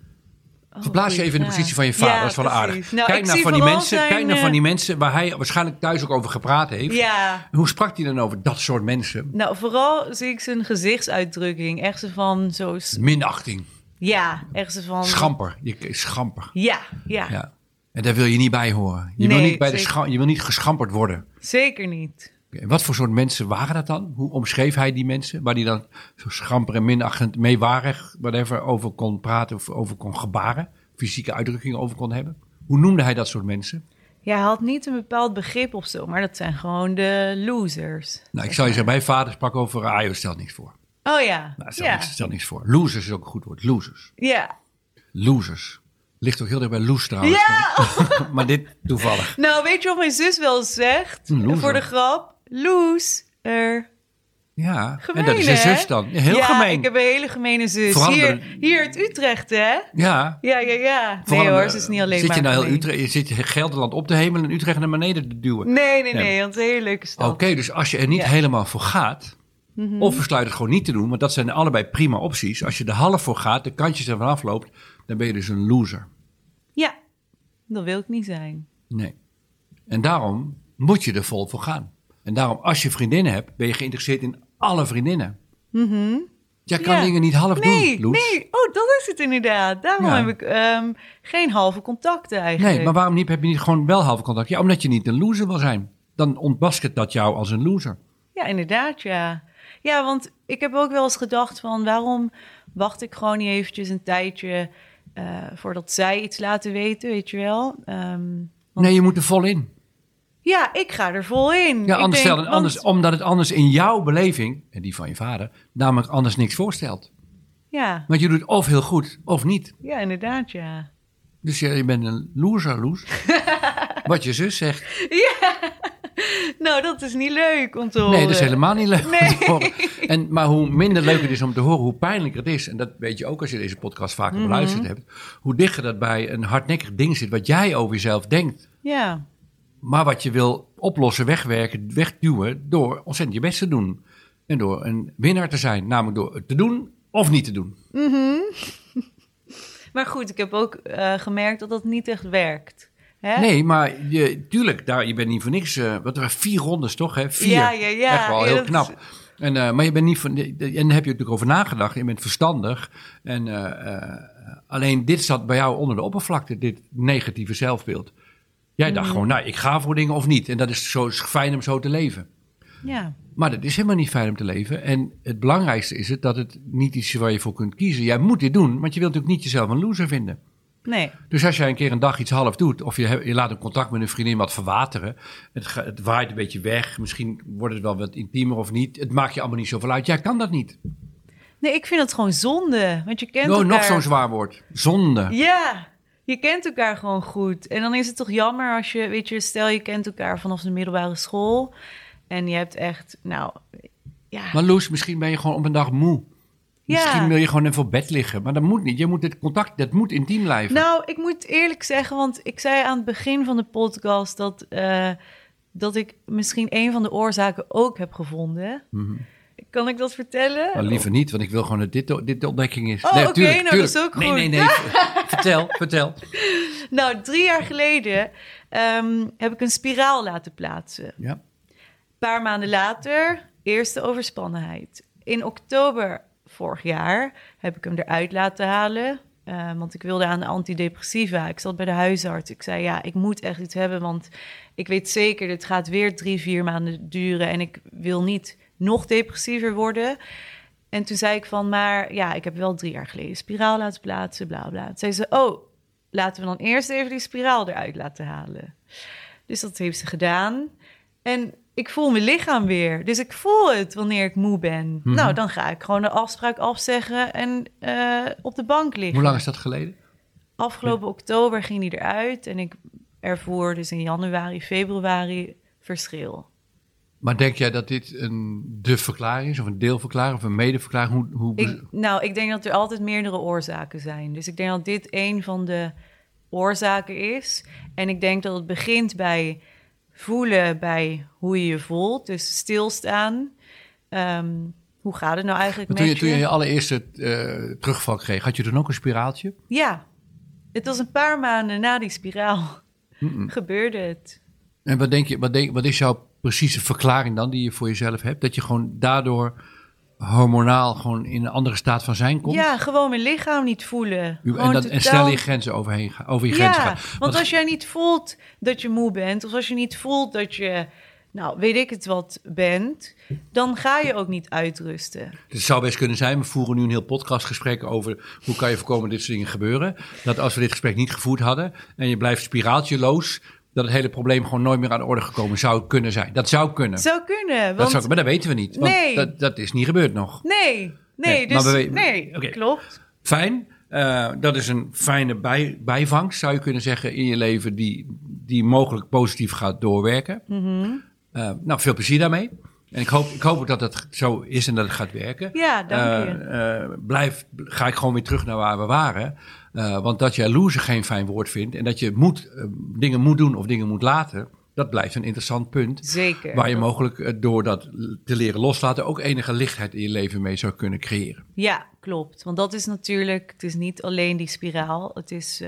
Speaker 1: Verplaats je even in de positie van je vader,
Speaker 2: Ja,
Speaker 1: dat is wel aardig.
Speaker 2: Nou,
Speaker 1: kijk naar van die
Speaker 2: vooral
Speaker 1: mensen,
Speaker 2: zijn,
Speaker 1: kijk naar van
Speaker 2: eh,
Speaker 1: die mensen waar hij waarschijnlijk thuis ook over gepraat heeft.
Speaker 2: Ja,
Speaker 1: Hoe sprak hij dan over dat soort mensen?
Speaker 2: nou vooral zie ik zijn gezichtsuitdrukking. Echt zo van zo...
Speaker 1: Minachting,
Speaker 2: Ja, echt zo van...
Speaker 1: schamper, je schamper.
Speaker 2: Ja, ja,
Speaker 1: Ja. En daar wil je niet bij horen. Je, wil, niet bij de
Speaker 2: zeker.
Speaker 1: je wil niet geschamperd worden.
Speaker 2: zeker niet.
Speaker 1: Wat voor soort mensen waren dat dan? Hoe omschreef hij die mensen? Waar hij dan zo schamper en minachtend, meewarig, whatever, over kon praten of over kon gebaren? Fysieke uitdrukkingen over kon hebben? Hoe noemde hij dat soort mensen?
Speaker 2: Ja, hij had niet een bepaald begrip of zo, maar dat zijn gewoon de losers.
Speaker 1: Nou, ik zal je zeggen, mijn vader sprak over, ah joh, stel niks voor.
Speaker 2: Oh ja,
Speaker 1: Nou, stel,
Speaker 2: ja,
Speaker 1: niks, stel niks voor. Losers is ook een goed woord, losers.
Speaker 2: ja.
Speaker 1: Losers. Ligt ook heel dicht bij loes trouwens.
Speaker 2: Ja!
Speaker 1: maar dit toevallig.
Speaker 2: Nou, weet je wat mijn zus wel zegt? Voor de grap. Loser.
Speaker 1: Ja,
Speaker 2: Gemeen,
Speaker 1: en dat is een zus dan. Heel
Speaker 2: ja,
Speaker 1: gemeen.
Speaker 2: ik heb een hele gemene zus.
Speaker 1: Vooral
Speaker 2: Hier,
Speaker 1: de-
Speaker 2: hier uit Utrecht, hè?
Speaker 1: Ja.
Speaker 2: Ja, ja, ja.
Speaker 1: Vooral,
Speaker 2: Nee hoor, ze is niet alleen
Speaker 1: zit
Speaker 2: maar
Speaker 1: je nou heel. Utrecht, je zit je Gelderland op de hemel en Utrecht naar beneden te duwen.
Speaker 2: Nee, nee,
Speaker 1: Nee.
Speaker 2: nee, want een hele leuke stad.
Speaker 1: Oké, dus als je er niet
Speaker 2: Ja.
Speaker 1: helemaal voor gaat,
Speaker 2: Mhm.
Speaker 1: of besluit het gewoon niet te doen, want dat zijn allebei prima opties. Als je er half voor gaat, de kantjes ervan afloopt, dan ben je dus een loser.
Speaker 2: Ja, dat wil ik niet zijn.
Speaker 1: Nee. En daarom moet je er vol voor gaan. En daarom, als je vriendinnen hebt, ben je geïnteresseerd in alle vriendinnen. Jij kan
Speaker 2: Ja.
Speaker 1: dingen niet half
Speaker 2: Nee,
Speaker 1: doen, Loes.
Speaker 2: nee. Oh, dat is het inderdaad. Daarom
Speaker 1: Ja.
Speaker 2: heb ik ehm, geen halve contacten eigenlijk.
Speaker 1: Nee, maar waarom niet, heb je niet gewoon wel halve contact? Ja, omdat je niet een loser wil zijn. Dan ontbasket dat jou als een loser.
Speaker 2: Ja, inderdaad, ja. Ja, want ik heb ook wel eens gedacht van... waarom wacht ik gewoon niet eventjes een tijdje... eh, voordat zij iets laten weten, weet je wel. Ehm,
Speaker 1: Nee, je moet er vol in.
Speaker 2: Ja, ik ga er vol in.
Speaker 1: Ja, anders
Speaker 2: denk,
Speaker 1: anders, omdat het anders in jouw beleving, en die van je vader, namelijk anders niks voorstelt.
Speaker 2: Ja,
Speaker 1: Want je doet of heel goed of niet.
Speaker 2: ja, inderdaad, ja.
Speaker 1: Dus je, je bent een loser, loes. Wat je zus zegt.
Speaker 2: Nou, dat is niet leuk om te horen.
Speaker 1: Nee, dat is helemaal niet leuk om
Speaker 2: Nee.
Speaker 1: te horen. En, maar hoe minder leuk het is om te horen, hoe pijnlijker het is. En dat weet je ook als je deze podcast vaker
Speaker 2: Mhm.
Speaker 1: beluisterd hebt. Hoe dichter dat bij een hardnekkig ding zit wat jij over jezelf denkt.
Speaker 2: Ja,
Speaker 1: Maar wat je wil oplossen, wegwerken, wegduwen door ontzettend je best te doen. En door een winnaar te zijn. Namelijk door het te doen of niet te doen.
Speaker 2: maar goed, ik heb ook eh, gemerkt dat dat niet echt werkt. Hè?
Speaker 1: Nee, maar je, tuurlijk, daar, je bent niet voor niks. eh wat er waren vier rondes toch? Hè? Vier.
Speaker 2: Ja, ja, ja.
Speaker 1: Echt wel heel
Speaker 2: dat
Speaker 1: knap. En, eh, maar je bent niet van. En daar heb je natuurlijk over nagedacht. Je bent verstandig. En alleen dit zat bij jou onder de oppervlakte, dit negatieve zelfbeeld. Jij dacht
Speaker 2: Mhm.
Speaker 1: gewoon, nou, ik ga voor dingen of niet. En dat is zo is fijn om zo te leven.
Speaker 2: Ja,
Speaker 1: Maar dat is helemaal niet fijn om te leven. En het belangrijkste is het dat het niet iets is waar je voor kunt kiezen. Jij moet dit doen, want je wilt natuurlijk niet jezelf een loser vinden.
Speaker 2: nee.
Speaker 1: Dus als jij een keer een dag iets half doet, of je, je laat een contact met een vriendin wat verwateren, het, waait een beetje weg, misschien wordt het wel wat intiemer of niet, het maakt je allemaal niet zoveel uit. Jij kan dat niet.
Speaker 2: Nee, ik vind het gewoon zonde. Want je kent
Speaker 1: Oh,
Speaker 2: elkaar...
Speaker 1: nog zo'n zwaar woord. Zonde.
Speaker 2: Ja, je kent elkaar gewoon goed. En dan is het toch jammer als je, weet je, stel je kent elkaar vanaf de middelbare school. En je hebt echt, nou, ja.
Speaker 1: Maar Loes, misschien ben je gewoon op een dag moe.
Speaker 2: Ja.
Speaker 1: Misschien wil je gewoon even op bed liggen. Maar dat moet niet. Je moet het contact, dat moet intiem blijven.
Speaker 2: Nou, ik moet eerlijk zeggen, want ik zei aan het begin van de podcast dat, eh, dat ik misschien een van de oorzaken ook heb gevonden. Kan ik dat vertellen?
Speaker 1: Liever niet, want ik wil gewoon dat dit, dit de ontdekking is.
Speaker 2: Oh, oké,
Speaker 1: tuurlijk,
Speaker 2: nou, dat is ook
Speaker 1: Nee,
Speaker 2: goed.
Speaker 1: nee, nee. vertel, vertel.
Speaker 2: Nou, drie jaar geleden ehm, heb ik een spiraal laten plaatsen.
Speaker 1: Ja.
Speaker 2: Een paar maanden later, eerste overspannenheid. In oktober vorig jaar heb ik hem eruit laten halen. eh, want ik wilde aan de antidepressiva. Ik zat bij de huisarts. Ik zei, ja, ik moet echt iets hebben. Want ik weet zeker, dit gaat weer drie, vier maanden duren. En ik wil niet nog depressiever worden. En toen zei ik van, maar ja, ik heb wel drie jaar geleden spiraal laten plaatsen, bla bla. Toen zei ze, oh, laten we dan eerst even die spiraal eruit laten halen. Dus dat heeft ze gedaan. En ik voel mijn lichaam weer. Dus ik voel het wanneer ik moe ben.
Speaker 1: Mhm.
Speaker 2: Nou, dan ga ik gewoon de afspraak afzeggen en eh, op de bank liggen.
Speaker 1: Hoe lang is dat geleden?
Speaker 2: Afgelopen oktober ging die eruit en ik ervoor dus in januari, februari verschil.
Speaker 1: Maar denk jij dat dit een de verklaring is, of een deelverklaring, of een medeverklaring? Hoe, hoe
Speaker 2: Ik, nou, ik denk dat er altijd meerdere oorzaken zijn. Dus ik denk dat dit een van de oorzaken is. En ik denk dat het begint bij voelen bij hoe je je voelt. Dus stilstaan. Ehm, hoe gaat het nou eigenlijk
Speaker 1: Maar toen, je,
Speaker 2: met
Speaker 1: toen je je allereerste eh, terugval kreeg, had je toen ook een spiraaltje?
Speaker 2: Ja, het was een paar maanden na die spiraal. Gebeurde het.
Speaker 1: En wat denk je, wat, denk, wat is jouw precieze verklaring dan die je voor jezelf hebt? Dat je gewoon daardoor hormonaal gewoon in een andere staat van zijn komt?
Speaker 2: Ja, gewoon mijn lichaam niet voelen.
Speaker 1: U- en, dat, en snel je grenzen overheen gaan, over je grenzen gaan.
Speaker 2: want als jij niet voelt dat je moe bent, of als je niet voelt dat je, nou weet ik het wat, bent, dan ga je ook niet uitrusten.
Speaker 1: Het zou best kunnen zijn, we voeren nu een heel podcastgesprek over hoe kan je voorkomen dat dit soort dingen gebeuren. Dat als we dit gesprek niet gevoerd hadden en je blijft spiraaltjeloos, dat het hele probleem gewoon nooit meer aan de orde gekomen zou kunnen zijn. Dat zou kunnen.
Speaker 2: Zou kunnen,
Speaker 1: dat
Speaker 2: want
Speaker 1: zou, maar dat weten we niet, want
Speaker 2: Nee.
Speaker 1: dat, dat is niet gebeurd nog.
Speaker 2: nee, nee,
Speaker 1: Nee,
Speaker 2: dus
Speaker 1: maar we
Speaker 2: nee,
Speaker 1: Oké.
Speaker 2: klopt.
Speaker 1: Fijn. Eh, dat is een fijne bij, bijvangst, zou je kunnen zeggen, in je leven, die, die mogelijk positief gaat doorwerken.
Speaker 2: Mhm.
Speaker 1: Eh, nou, veel plezier daarmee. En ik hoop, ik hoop ook dat het zo is en dat het gaat werken.
Speaker 2: Ja, dank je.
Speaker 1: Eh, eh, blijf, ga ik gewoon weer terug naar waar we waren. Eh, want dat je loser geen fijn woord vindt en dat je moet, dingen moet doen of dingen moet laten, dat blijft een interessant punt.
Speaker 2: Zeker.
Speaker 1: Waar je mogelijk door dat te leren loslaten ook enige lichtheid in je leven mee zou kunnen creëren.
Speaker 2: Ja, klopt. Want dat is natuurlijk, het is niet alleen die spiraal. Het is,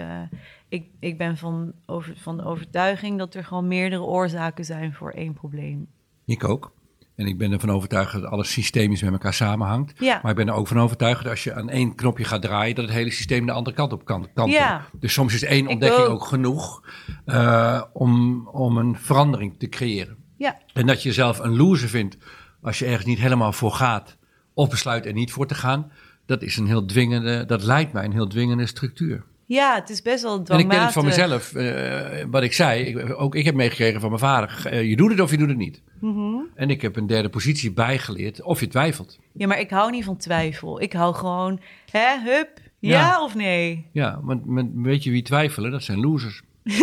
Speaker 2: ik, ik ben van, over, van de overtuiging dat er gewoon meerdere oorzaken zijn voor één probleem.
Speaker 1: Ik ook. En ik ben ervan overtuigd dat alles systemisch met elkaar samenhangt.
Speaker 2: Ja.
Speaker 1: Maar ik ben er ook van overtuigd dat als je aan één knopje gaat draaien, dat het hele systeem de andere kant op kan. kan
Speaker 2: Ja.
Speaker 1: Dus soms is één ontdekking
Speaker 2: ook.
Speaker 1: ook, genoeg eh, om, om een verandering te creëren.
Speaker 2: Ja,
Speaker 1: En dat je jezelf een loser vindt als je ergens niet helemaal voor gaat of besluit er niet voor te gaan, dat is een heel dwingende, dat lijkt mij een heel dwingende structuur.
Speaker 2: Ja, het is best wel
Speaker 1: En ik
Speaker 2: dwangmatig.
Speaker 1: ken het van mezelf, eh, wat ik zei. Ik, ook ik heb meegekregen van mijn vader. eh, je doet het of je doet het niet.
Speaker 2: Mhm.
Speaker 1: En ik heb een derde positie bijgeleerd of je twijfelt.
Speaker 2: Ja, maar ik hou niet van twijfel. Ik hou gewoon, hè, hup, ja,
Speaker 1: Ja.
Speaker 2: of nee?
Speaker 1: Ja, want weet je wie twijfelen? Dat zijn losers.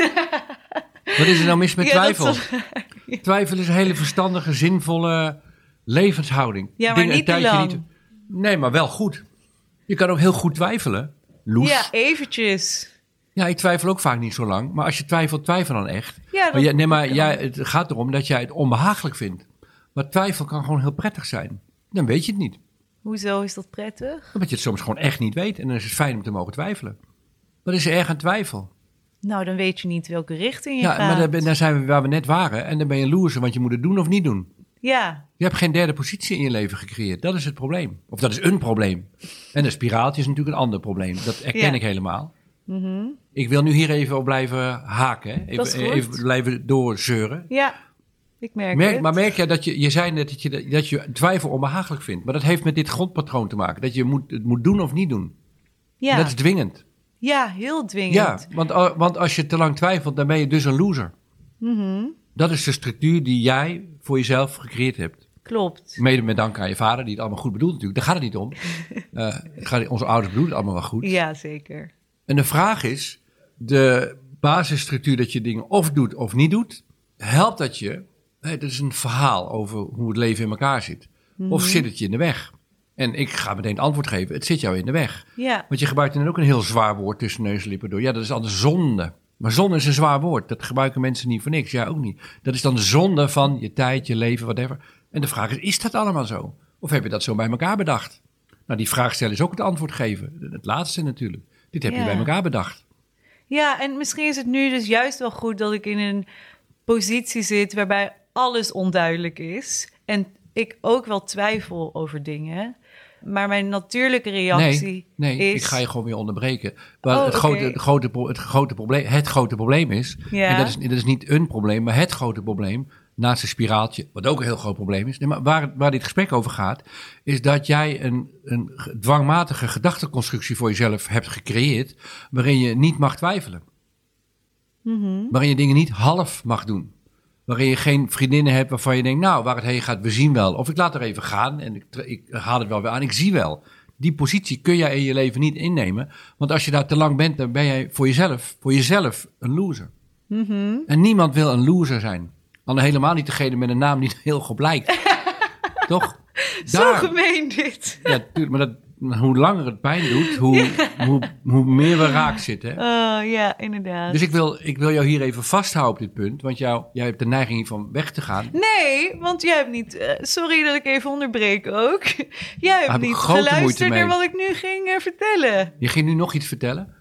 Speaker 1: Wat is er nou mis met
Speaker 2: Ja,
Speaker 1: twijfel?
Speaker 2: is-
Speaker 1: Twijfel is een hele verstandige, zinvolle levenshouding.
Speaker 2: Ja, maar
Speaker 1: Dingen
Speaker 2: niet te lang.
Speaker 1: Nee, maar wel goed. Je kan ook heel goed twijfelen. Loes.
Speaker 2: Ja,
Speaker 1: Ja.
Speaker 2: eventjes.
Speaker 1: ik twijfel ook vaak niet zo lang. Maar als je twijfelt, twijfel dan echt.
Speaker 2: Ja, dat
Speaker 1: Maar, jij- nee, maar
Speaker 2: kan.
Speaker 1: jij, het gaat erom dat jij het onbehagelijk vindt. Maar twijfel kan gewoon heel prettig zijn. Dan weet je het niet.
Speaker 2: Hoezo is dat prettig?
Speaker 1: Omdat je het soms gewoon echt niet weet. En dan is het fijn om te mogen twijfelen. Wat is er erg aan twijfel?
Speaker 2: Nou, dan weet je niet welke richting je
Speaker 1: Ja,
Speaker 2: gaat.
Speaker 1: maar daar, zijn we waar we net waren. En dan ben je een loser, want je moet het doen of niet doen.
Speaker 2: Ja,
Speaker 1: Je hebt geen derde positie in je leven gecreëerd. Dat is het probleem. Of dat is een probleem. En de spiraaltje is natuurlijk een ander probleem. Dat erken
Speaker 2: Ja.
Speaker 1: ik helemaal. Ik wil nu hier even op blijven haken. hè.
Speaker 2: Dat is
Speaker 1: Even,
Speaker 2: goed.
Speaker 1: even blijven doorzeuren.
Speaker 2: ja, ik merk,
Speaker 1: Merk,
Speaker 2: het.
Speaker 1: maar merk jij dat je, je zei net dat je, dat je twijfel onbehagelijk vindt. Maar dat heeft met dit grondpatroon te maken. Dat je moet, het moet doen of niet doen.
Speaker 2: ja.
Speaker 1: En dat is dwingend.
Speaker 2: ja, heel dwingend.
Speaker 1: Ja, want, uh, want als je te lang twijfelt, dan ben je dus een loser.
Speaker 2: Mhm,
Speaker 1: Dat is de structuur die jij voor jezelf gecreëerd hebt.
Speaker 2: Klopt.
Speaker 1: Mede met dank aan je vader, die het allemaal goed bedoelt natuurlijk. Daar gaat het niet om. Het gaat, onze ouders bedoelen het allemaal wel goed.
Speaker 2: Ja, zeker.
Speaker 1: En de vraag is, de basisstructuur dat je dingen of doet of niet doet, helpt dat je, dat is een verhaal over hoe het leven in elkaar zit.
Speaker 2: Mhm.
Speaker 1: Of zit het je in de weg? En ik ga meteen het antwoord geven, het zit jou in de weg.
Speaker 2: Ja,
Speaker 1: Want je gebruikt dan ook een heel zwaar woord tussen neus en lippen door. Ja, dat is dan de zonde. Maar zonde is een zwaar woord. Dat gebruiken mensen niet voor niks. Ja, ook niet. Dat is dan de zonde van je tijd, je leven, whatever. En de vraag is, is dat allemaal zo? Of heb je dat zo bij elkaar bedacht? Nou, die vraag stellen is ook het antwoord geven. Het laatste natuurlijk. Dit heb je bij elkaar bedacht.
Speaker 2: Ja, en misschien is het nu dus juist wel goed dat ik in een positie zit waarbij alles onduidelijk is. En ik ook wel twijfel over dingen. Maar mijn natuurlijke reactie
Speaker 1: Nee, nee
Speaker 2: is...
Speaker 1: ik ga je gewoon weer onderbreken. Maar
Speaker 2: Oh,
Speaker 1: het, grote, het, grote, het, grote probleem, het grote probleem is,
Speaker 2: Ja.
Speaker 1: en dat is, dat is niet een probleem, maar het grote probleem, naast een spiraaltje, wat ook een heel groot probleem is, nee, maar waar, waar dit gesprek over gaat, is dat jij een, een ge- dwangmatige gedachteconstructie voor jezelf hebt gecreëerd, waarin je niet mag twijfelen.
Speaker 2: Mhm.
Speaker 1: Waarin je dingen niet half mag doen. Waarin je geen vriendinnen hebt waarvan je denkt, nou, waar het heen gaat, we zien wel. Of ik laat er even gaan en ik, ik haal het wel weer aan, ik zie wel. Die positie kun jij in je leven niet innemen. Want als je daar te lang bent, dan ben jij voor jezelf, voor jezelf een loser.
Speaker 2: Mhm.
Speaker 1: En niemand wil een loser zijn. Dan helemaal niet degene met een naam die heel goed lijkt. Toch?
Speaker 2: Zo gemeen dit.
Speaker 1: Ja, tuurlijk, maar dat, hoe langer het pijn doet, hoe, hoe, hoe meer we raak zitten.
Speaker 2: Oh, ja, inderdaad.
Speaker 1: Dus ik wil, ik wil jou hier even vasthouden op dit punt. Want jou, jij hebt de neiging hiervan weg te gaan.
Speaker 2: Nee, want jij hebt niet... eh, sorry dat ik even onderbreek ook. Jij hebt niet geluisterd naar wat ik nu ging eh, vertellen.
Speaker 1: Je ging nu nog iets vertellen?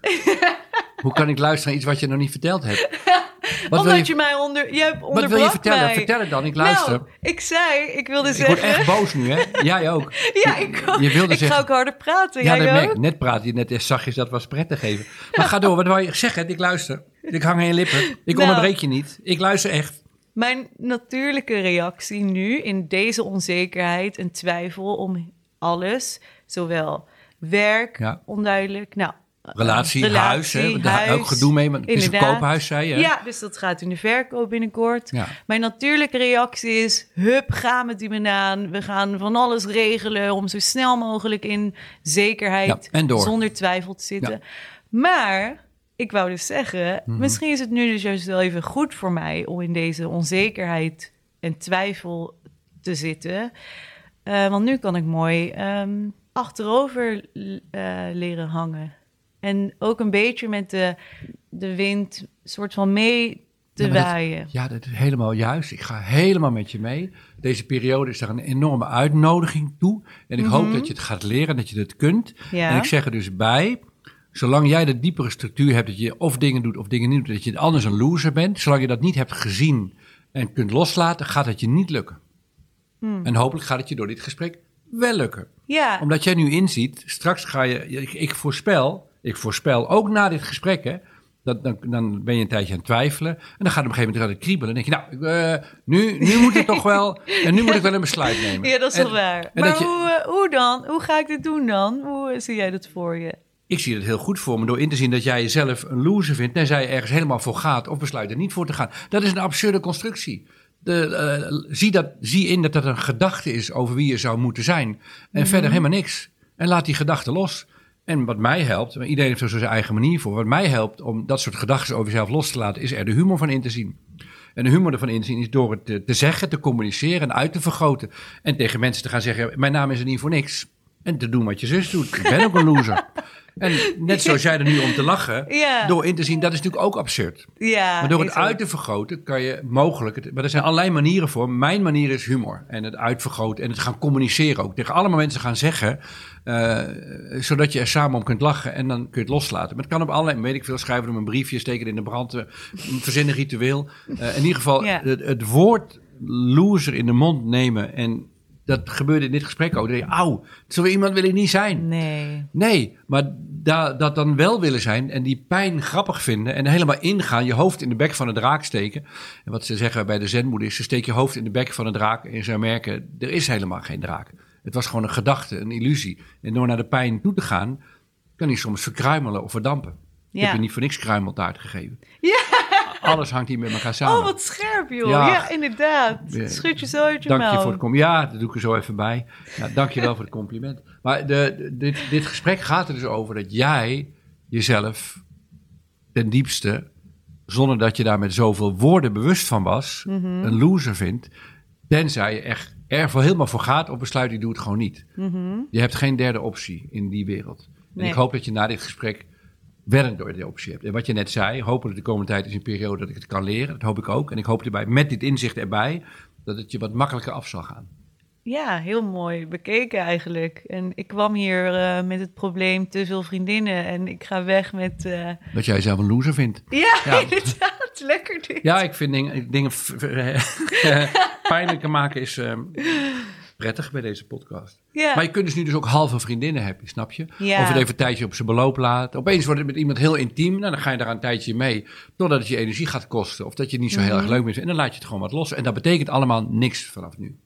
Speaker 1: Hoe kan ik luisteren naar iets wat je nog niet verteld hebt? Wat
Speaker 2: Omdat je,
Speaker 1: je,
Speaker 2: mij onder... Jij
Speaker 1: wat
Speaker 2: onderbrak
Speaker 1: wil je vertellen?
Speaker 2: mij.
Speaker 1: Vertel het dan, ik luister.
Speaker 2: Nou, ik zei, ik wilde
Speaker 1: ik
Speaker 2: zeggen...
Speaker 1: word echt boos nu, hè? Jij ook.
Speaker 2: Ja, ik ook.
Speaker 1: Je wilde
Speaker 2: ik
Speaker 1: zeggen-
Speaker 2: ga ook harder praten.
Speaker 1: Ja,
Speaker 2: jij
Speaker 1: dat merk ik. Net praat je, net zag je dat was prettig even. Maar ga door, wat wil je zeggen? Ik luister. Ik hang aan je lippen. Ik
Speaker 2: Nou.
Speaker 1: onderbreek je niet. Ik luister echt.
Speaker 2: Mijn natuurlijke reactie nu in deze onzekerheid en twijfel om alles, zowel werk,
Speaker 1: Ja.
Speaker 2: onduidelijk, nou,
Speaker 1: Relatie,
Speaker 2: relatie,
Speaker 1: huis, hè? Daar
Speaker 2: huis,
Speaker 1: ook gedoe mee. Het is een koophuis, zei je. hè?
Speaker 2: Ja, dus dat gaat in de verkoop binnenkort.
Speaker 1: Ja.
Speaker 2: Mijn natuurlijke reactie is: hup, ga met die man aan. We gaan van alles regelen om zo snel mogelijk in zekerheid,
Speaker 1: Ja, en door.
Speaker 2: zonder twijfel te zitten.
Speaker 1: Ja.
Speaker 2: Maar ik wou dus zeggen,
Speaker 1: Mhm.
Speaker 2: misschien is het nu dus juist wel even goed voor mij om in deze onzekerheid en twijfel te zitten. Eh, want nu kan ik mooi ehm, achterover eh, leren hangen. En ook een beetje met de, de wind soort van mee te
Speaker 1: Ja, maar dat-
Speaker 2: waaien.
Speaker 1: Ja, dat is helemaal juist. Ik ga helemaal met je mee. Deze periode is daar een enorme uitnodiging toe. En ik hoop dat je het gaat leren, dat je het kunt.
Speaker 2: Mhm. Ja.
Speaker 1: En ik zeg er dus bij, zolang jij de diepere structuur hebt, dat je of dingen doet of dingen niet doet, dat je anders een loser bent. Zolang je dat niet hebt gezien en kunt loslaten, gaat het je niet lukken.
Speaker 2: Hmm.
Speaker 1: En hopelijk gaat het je door dit gesprek wel lukken.
Speaker 2: Ja,
Speaker 1: Omdat jij nu inziet, straks ga je, ik, ik voorspel, ik voorspel ook na dit gesprek, hè, dat, dan, dan ben je een tijdje aan het twijfelen. En dan gaat het op een gegeven moment gaat het kriebelen. En dan denk je, nou, eh, nu, nu moet het toch wel, en nu moet ik wel een besluit nemen.
Speaker 2: ja dat is
Speaker 1: En-
Speaker 2: wel waar.
Speaker 1: en
Speaker 2: Maar
Speaker 1: je-
Speaker 2: hoe, eh, hoe dan? Hoe ga ik dit doen dan? Hoe eh, zie jij dat voor je?
Speaker 1: ik zie het heel goed voor me door in te zien dat jij jezelf een loser vindt, tenzij je ergens helemaal voor gaat of besluit er niet voor te gaan. Dat is een absurde constructie. De, zie, dat, zie in dat dat een gedachte is over wie je zou moeten zijn. En verder helemaal niks. En laat die gedachte los. En wat mij helpt, iedereen heeft er zo zijn eigen manier voor. Wat mij helpt om dat soort gedachten over jezelf los te laten, is er de humor van in te zien. En de humor ervan inzien is door het te, te, zeggen, te communiceren en uit te vergroten. En tegen mensen te gaan zeggen, mijn naam is er niet voor niks. En te doen wat je zus doet. Ik ben ook een loser. En net zoals jij er nu om te lachen,
Speaker 2: Ja.
Speaker 1: door in te zien, dat is natuurlijk ook absurd.
Speaker 2: Ja,
Speaker 1: Maar door het uit te vergroten kan je mogelijk, het- maar er zijn allerlei manieren voor. Mijn manier is humor en het uitvergroten en het gaan communiceren ook. Tegen allemaal mensen gaan zeggen, eh, zodat je er samen om kunt lachen en dan kun je het loslaten. Maar het kan op allerlei, weet ik veel, schrijven hem een briefje, steken het in de brand, eh, verzin een ritueel. Eh, in ieder geval,
Speaker 2: Ja.
Speaker 1: het, het woord loser in de mond nemen en dat gebeurde in dit gesprek ook. Dan denk je, auw, zo iemand wil ik niet zijn.
Speaker 2: Nee.
Speaker 1: Nee, maar da, dat dan wel willen zijn en die pijn grappig vinden en helemaal ingaan, je hoofd in de bek van de draak steken. En wat ze zeggen bij de zenmoeder is, ze steek je hoofd in de bek van de draak en ze merken, er is helemaal geen draak. Het was gewoon een gedachte, een illusie. En door naar de pijn toe te gaan, kan die soms verkruimelen of verdampen. Ik
Speaker 2: Ja.
Speaker 1: heb je niet voor niks kruimeltaart gegeven.
Speaker 2: Ja.
Speaker 1: Alles hangt hier met elkaar samen.
Speaker 2: Oh, wat scherp, joh.
Speaker 1: Ja.
Speaker 2: Ja, inderdaad. Schud je zo uit je
Speaker 1: Dank je voor het compliment. Ja, dat doe ik er zo even bij. Ja, dank je wel voor het compliment. Maar de, de- dit, dit gesprek gaat er dus over dat jij jezelf ten diepste, zonder dat je daar met zoveel woorden bewust van was,
Speaker 2: Mhm.
Speaker 1: een loser vindt. Tenzij je echt er voor helemaal voor gaat of besluit, ik doe het gewoon niet. Je hebt geen derde optie in die wereld. En
Speaker 2: Mhm. Nee.
Speaker 1: ik hoop dat je na dit gesprek wel door die optie hebt. En wat je net zei, hopelijk de komende tijd is een periode dat ik het kan leren. Dat hoop ik ook. En ik hoop erbij, met dit inzicht erbij, dat het je wat makkelijker af zal gaan.
Speaker 2: Ja, heel mooi bekeken eigenlijk. En ik kwam hier eh, met het probleem te veel vriendinnen en ik ga weg met... eh,
Speaker 1: Dat jij jezelf een loser vindt.
Speaker 2: Ja,
Speaker 1: Ja.
Speaker 2: inderdaad. Lekker dit.
Speaker 1: Ja, ik vind dingen, dingen pijnlijker maken is ehm, prettig bij deze podcast. Maar je kunt dus nu dus ook halve vriendinnen hebben, snap je? Of het even een tijdje op zijn beloop laten. Opeens wordt het met iemand heel intiem. Nou, dan ga je daar een tijdje mee. Totdat het je energie gaat kosten. Of dat je het niet zo heel
Speaker 2: Mhm.
Speaker 1: erg leuk vindt. En dan laat je het gewoon wat los. En dat betekent allemaal niks vanaf nu.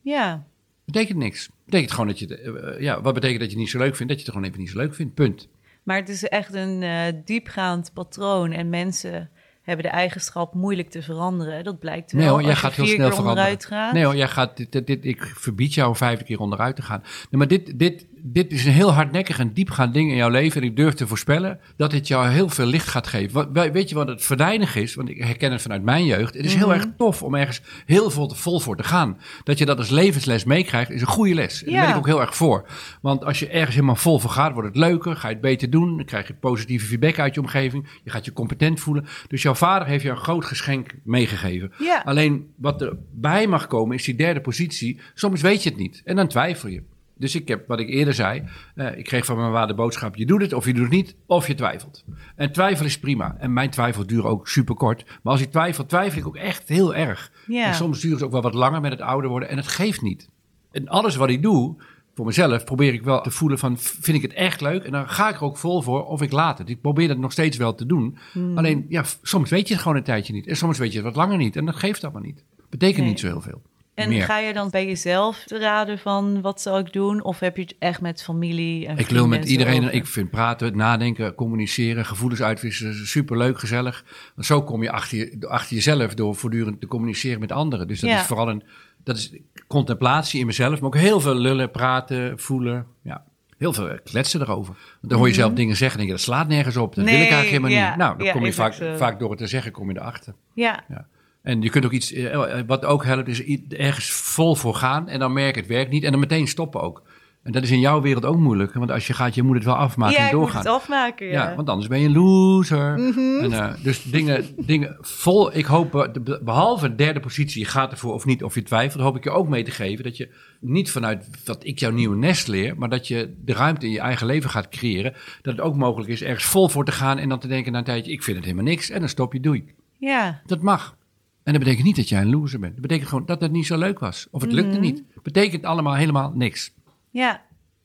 Speaker 2: Ja.
Speaker 1: Betekent niks. Betekent gewoon dat je... het, eh, eh, ja, wat betekent dat je het niet zo leuk vindt? Dat je het gewoon even niet zo leuk vindt. Punt.
Speaker 2: Maar het is echt een eh, diepgaand patroon en mensen hebben de eigenschap moeilijk te veranderen. Dat blijkt wel
Speaker 1: Nee hoor, jij gaat heel snel veranderen.
Speaker 2: gaat.
Speaker 1: Nee hoor, jij gaat, dit, dit, ik verbied jou vijfde keer onderuit te gaan. Nee, maar dit, dit, dit is een heel hardnekkig en diepgaand ding in jouw leven. En ik durf te voorspellen dat dit jou heel veel licht gaat geven. Wat, weet je wat het verdijnig is? Want ik herken het vanuit mijn jeugd. Het is heel
Speaker 2: Mhm.
Speaker 1: erg tof om ergens heel vol, vol voor te gaan. Dat je dat als levensles meekrijgt, is een goede les. En daar
Speaker 2: Ja.
Speaker 1: ben ik ook heel erg voor. Want als je ergens helemaal vol voor gaat, wordt het leuker. Ga je het beter doen. Dan krijg je positieve feedback uit je omgeving. Je gaat je competent voelen. Dus jouw vader heeft je een groot geschenk meegegeven.
Speaker 2: Ja.
Speaker 1: Alleen wat erbij mag komen is die derde positie. Soms weet je het niet en dan twijfel je. Dus ik heb wat ik eerder zei. eh, ik kreeg van mijn vader de boodschap: je doet het of je doet het niet, of je twijfelt. En twijfel is prima. En mijn twijfel duurt ook super kort. Maar als ik twijfel, twijfel ik ook echt heel erg. En soms duurt het ook wel wat langer met het ouder worden. En het geeft niet. En alles wat ik doe, voor mezelf, probeer ik wel te voelen van... vind ik het echt leuk? En dan ga ik er ook vol voor of ik laat het. Ik probeer dat nog steeds wel te doen.
Speaker 2: Hmm.
Speaker 1: Alleen, ja, soms weet je het gewoon een tijdje niet. En soms weet je het wat langer niet. En dat geeft allemaal niet. Betekent
Speaker 2: Nee.
Speaker 1: niet zo heel veel.
Speaker 2: En
Speaker 1: Meer.
Speaker 2: ga je dan bij jezelf te raden van wat zal ik doen? Of heb je het echt met familie en
Speaker 1: Ik wil met iedereen,
Speaker 2: over?
Speaker 1: ik vind praten, nadenken, communiceren, gevoelens uitwisselen, superleuk, gezellig. Want zo kom je achter, je achter jezelf door voortdurend te communiceren met anderen. Dus dat
Speaker 2: Ja.
Speaker 1: is vooral een, dat is contemplatie in mezelf, maar ook heel veel lullen, praten, voelen. Ja. Heel veel kletsen erover. Want dan hoor je zelf dingen zeggen en denk je, dat slaat nergens op. Dat wil ik
Speaker 2: Mhm.
Speaker 1: Eigenlijk helemaal
Speaker 2: ja,
Speaker 1: niet. Nou, dan
Speaker 2: ja,
Speaker 1: kom je vaak,
Speaker 2: zo.
Speaker 1: vaak door het te zeggen, kom je erachter.
Speaker 2: Ja,
Speaker 1: Ja. En je kunt ook iets, eh, wat ook helpt, is ergens vol voor gaan en dan merk het werkt niet en dan meteen stoppen ook. En dat is in jouw wereld ook moeilijk, want als je gaat, je moet het wel afmaken
Speaker 2: ja
Speaker 1: en
Speaker 2: ik moet
Speaker 1: doorgaan.
Speaker 2: het afmaken. Ja.
Speaker 1: Ja, want anders ben je een loser.
Speaker 2: Mhm.
Speaker 1: En, eh, dus dingen, dingen vol. Ik hoop, eh, behalve de derde positie, je gaat ervoor of niet, of je twijfelt, hoop ik je ook mee te geven dat je niet vanuit wat ik jouw nieuwe nest leer, maar dat je de ruimte in je eigen leven gaat creëren. Dat het ook mogelijk is ergens vol voor te gaan en dan te denken na een tijdje, ik vind het helemaal niks. En dan stop je, doei.
Speaker 2: ja.
Speaker 1: Dat mag. En dat betekent niet dat jij een loser bent. Dat betekent gewoon dat het niet zo leuk was. Of het lukte
Speaker 2: Mhm.
Speaker 1: niet. Betekent allemaal helemaal niks.
Speaker 2: Ja,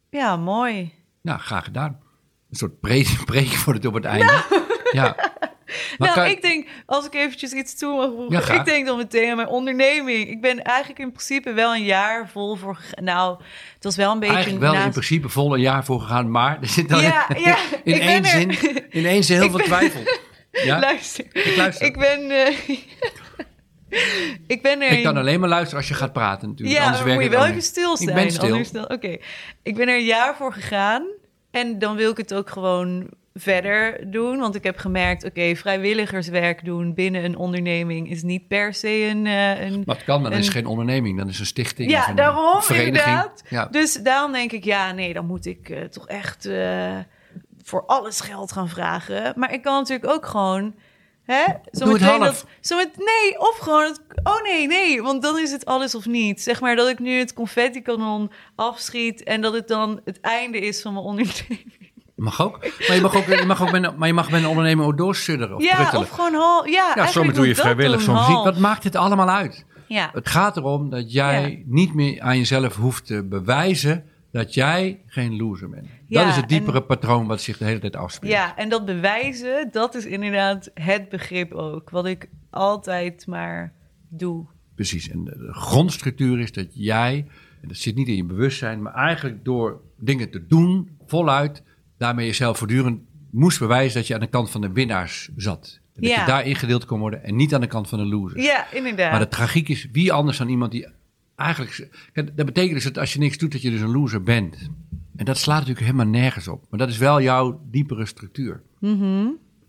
Speaker 2: ja, mooi.
Speaker 1: Nou, graag gedaan. Een soort pre- preek voor het op het einde.
Speaker 2: Nou.
Speaker 1: Ja.
Speaker 2: nou, ik denk, als ik eventjes iets toe mag voegen.
Speaker 1: Ja,
Speaker 2: ik denk dan meteen aan mijn onderneming. Ik ben eigenlijk in principe wel een jaar vol voor... Nou, het was wel een beetje...
Speaker 1: Eigenlijk wel in principe vol een jaar voor gegaan, maar er zit dan
Speaker 2: Ja, ja,
Speaker 1: in, één
Speaker 2: er.
Speaker 1: zin, in één zin heel
Speaker 2: Ik
Speaker 1: veel
Speaker 2: ben-
Speaker 1: twijfel. Ja?
Speaker 2: Luister.
Speaker 1: Ik luister.
Speaker 2: Ik ben... eh, ik ben er...
Speaker 1: Ik kan alleen maar luisteren als je gaat praten natuurlijk.
Speaker 2: Ja,
Speaker 1: Anders
Speaker 2: dan moet je wel even stil zijn.
Speaker 1: Ik ben stil.
Speaker 2: Oké, ik ben er een jaar voor gegaan. En dan wil ik het ook gewoon verder doen. Want ik heb gemerkt, oké, vrijwilligerswerk doen binnen een onderneming... is niet per se een... eh, een
Speaker 1: Maar het kan, dan is geen onderneming, dan is een stichting. of
Speaker 2: ja,
Speaker 1: een
Speaker 2: daarom
Speaker 1: vereniging.
Speaker 2: inderdaad.
Speaker 1: Ja.
Speaker 2: Dus daarom denk ik, ja, nee, dan moet ik eh, toch echt eh, voor alles geld gaan vragen. Maar ik kan natuurlijk ook gewoon... Hè, zometeen
Speaker 1: half.
Speaker 2: zo met, nee, of gewoon... Het, oh nee, nee, want dan is het alles of niet. Zeg maar dat ik nu het confetti-kanon afschiet... en dat het dan het einde is van mijn onderneming.
Speaker 1: Mag ook. Maar je mag ook, je mag ook met, een- maar je mag met een ondernemer ook doorsudderen of
Speaker 2: ja,
Speaker 1: pruttelen.
Speaker 2: of gewoon hal... Ja,
Speaker 1: ja, soms doe je
Speaker 2: dat
Speaker 1: vrijwillig, soms niet. Wat maakt het allemaal uit?
Speaker 2: Ja,
Speaker 1: Het gaat erom dat jij
Speaker 2: Ja.
Speaker 1: niet meer aan jezelf hoeft te bewijzen dat jij geen loser bent.
Speaker 2: Ja,
Speaker 1: dat is het diepere
Speaker 2: en-
Speaker 1: patroon wat zich de hele tijd afspeelt.
Speaker 2: Ja, en dat bewijzen, dat is inderdaad het begrip ook. Wat ik altijd maar doe.
Speaker 1: Precies. En de, grondstructuur is dat jij, en dat zit niet in je bewustzijn, maar eigenlijk door dingen te doen, voluit, daarmee jezelf voortdurend moest bewijzen dat je aan de kant van de winnaars zat. En dat
Speaker 2: Ja.
Speaker 1: je daar ingedeeld kon worden en niet aan de kant van de losers.
Speaker 2: Ja, inderdaad.
Speaker 1: Maar de tragiek is, wie anders dan iemand die eigenlijk... Dat betekent dus dat als je niks doet, dat je dus een loser bent. En dat slaat natuurlijk helemaal nergens op. Maar dat is wel jouw diepere structuur.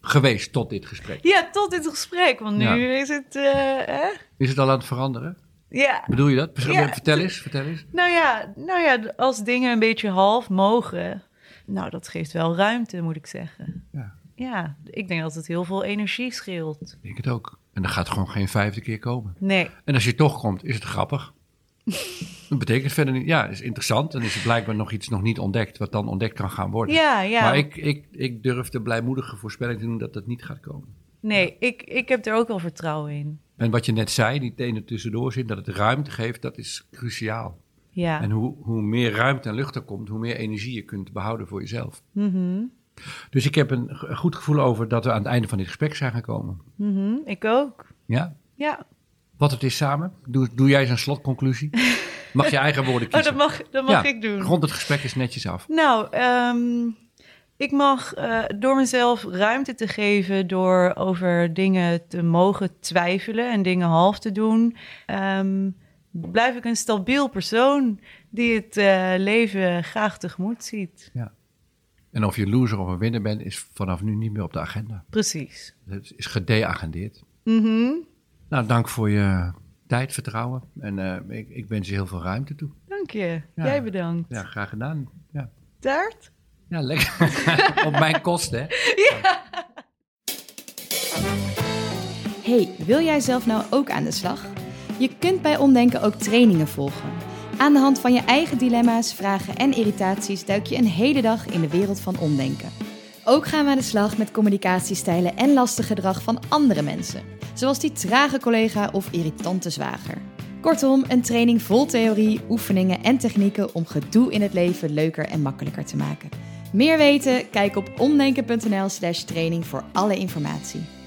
Speaker 1: Geweest tot dit gesprek.
Speaker 2: Ja, tot dit gesprek, want nu
Speaker 1: Ja.
Speaker 2: is het... eh?
Speaker 1: Is het al aan het veranderen?
Speaker 2: Ja,
Speaker 1: Bedoel je dat?
Speaker 2: Ja.
Speaker 1: vertel eens, vertel eens.
Speaker 2: nou ja, nou ja, als dingen een beetje half mogen... Nou, dat geeft wel ruimte, moet ik zeggen.
Speaker 1: Ja,
Speaker 2: Ja, ik denk dat het heel veel energie scheelt.
Speaker 1: ik denk het ook. En dan gaat gewoon geen vijfde keer komen.
Speaker 2: Nee,
Speaker 1: En als je toch komt, is het grappig. Dat betekent verder niet... Ja, is interessant. Dan is er blijkbaar nog iets nog niet ontdekt... wat dan ontdekt kan gaan worden.
Speaker 2: ja, ja.
Speaker 1: Maar ik, ik, ik durf de blijmoedige voorspelling te doen dat dat niet gaat komen.
Speaker 2: Nee, ik, ik heb er ook wel vertrouwen in.
Speaker 1: En wat je net zei, die tenen tussendoor zit, dat het ruimte geeft, dat is cruciaal.
Speaker 2: Ja.
Speaker 1: En hoe, hoe meer ruimte en lucht er komt, hoe meer energie je kunt behouden voor jezelf.
Speaker 2: Mhm,
Speaker 1: Dus ik heb een goed gevoel over dat we aan het einde van dit gesprek zijn gekomen.
Speaker 2: mhm, Ik ook.
Speaker 1: Ja?
Speaker 2: Ja.
Speaker 1: Wat het is samen? Doe, doe jij eens een slotconclusie? Mag je eigen woorden
Speaker 2: Oh,
Speaker 1: kiezen?
Speaker 2: dat mag, dat mag
Speaker 1: Ja,
Speaker 2: ik doen.
Speaker 1: Rond het gesprek is netjes af.
Speaker 2: Nou, ehm, ik mag eh, door mezelf ruimte te geven door over dingen te mogen twijfelen en dingen half te doen. ehm, blijf ik een stabiel persoon die het eh, leven graag tegemoet ziet.
Speaker 1: En of je loser of een winnaar bent, is vanaf nu niet meer op de agenda.
Speaker 2: Precies.
Speaker 1: Het is gedeagendeerd.
Speaker 2: Mhm.
Speaker 1: Nou, dank voor je tijd, vertrouwen. En eh, ik, ik wens je heel veel ruimte toe.
Speaker 2: Dank je.
Speaker 1: Ja.
Speaker 2: Jij bedankt.
Speaker 1: Ja, graag gedaan. Ja.
Speaker 2: Taart?
Speaker 1: Ja, lekker. Op mijn kosten, hè?
Speaker 3: Hey, wil jij zelf nou ook aan de slag? Je kunt bij Omdenken ook trainingen volgen. Aan de hand van je eigen dilemma's, vragen en irritaties duik je een hele dag in de wereld van omdenken. Ook gaan we aan de slag met communicatiestijlen en lastig gedrag van andere mensen, zoals die trage collega of irritante zwager. Kortom, een training vol theorie, oefeningen en technieken om gedoe in het leven leuker en makkelijker te maken. Meer weten? Kijk op omdenken.nl/slash training voor alle informatie.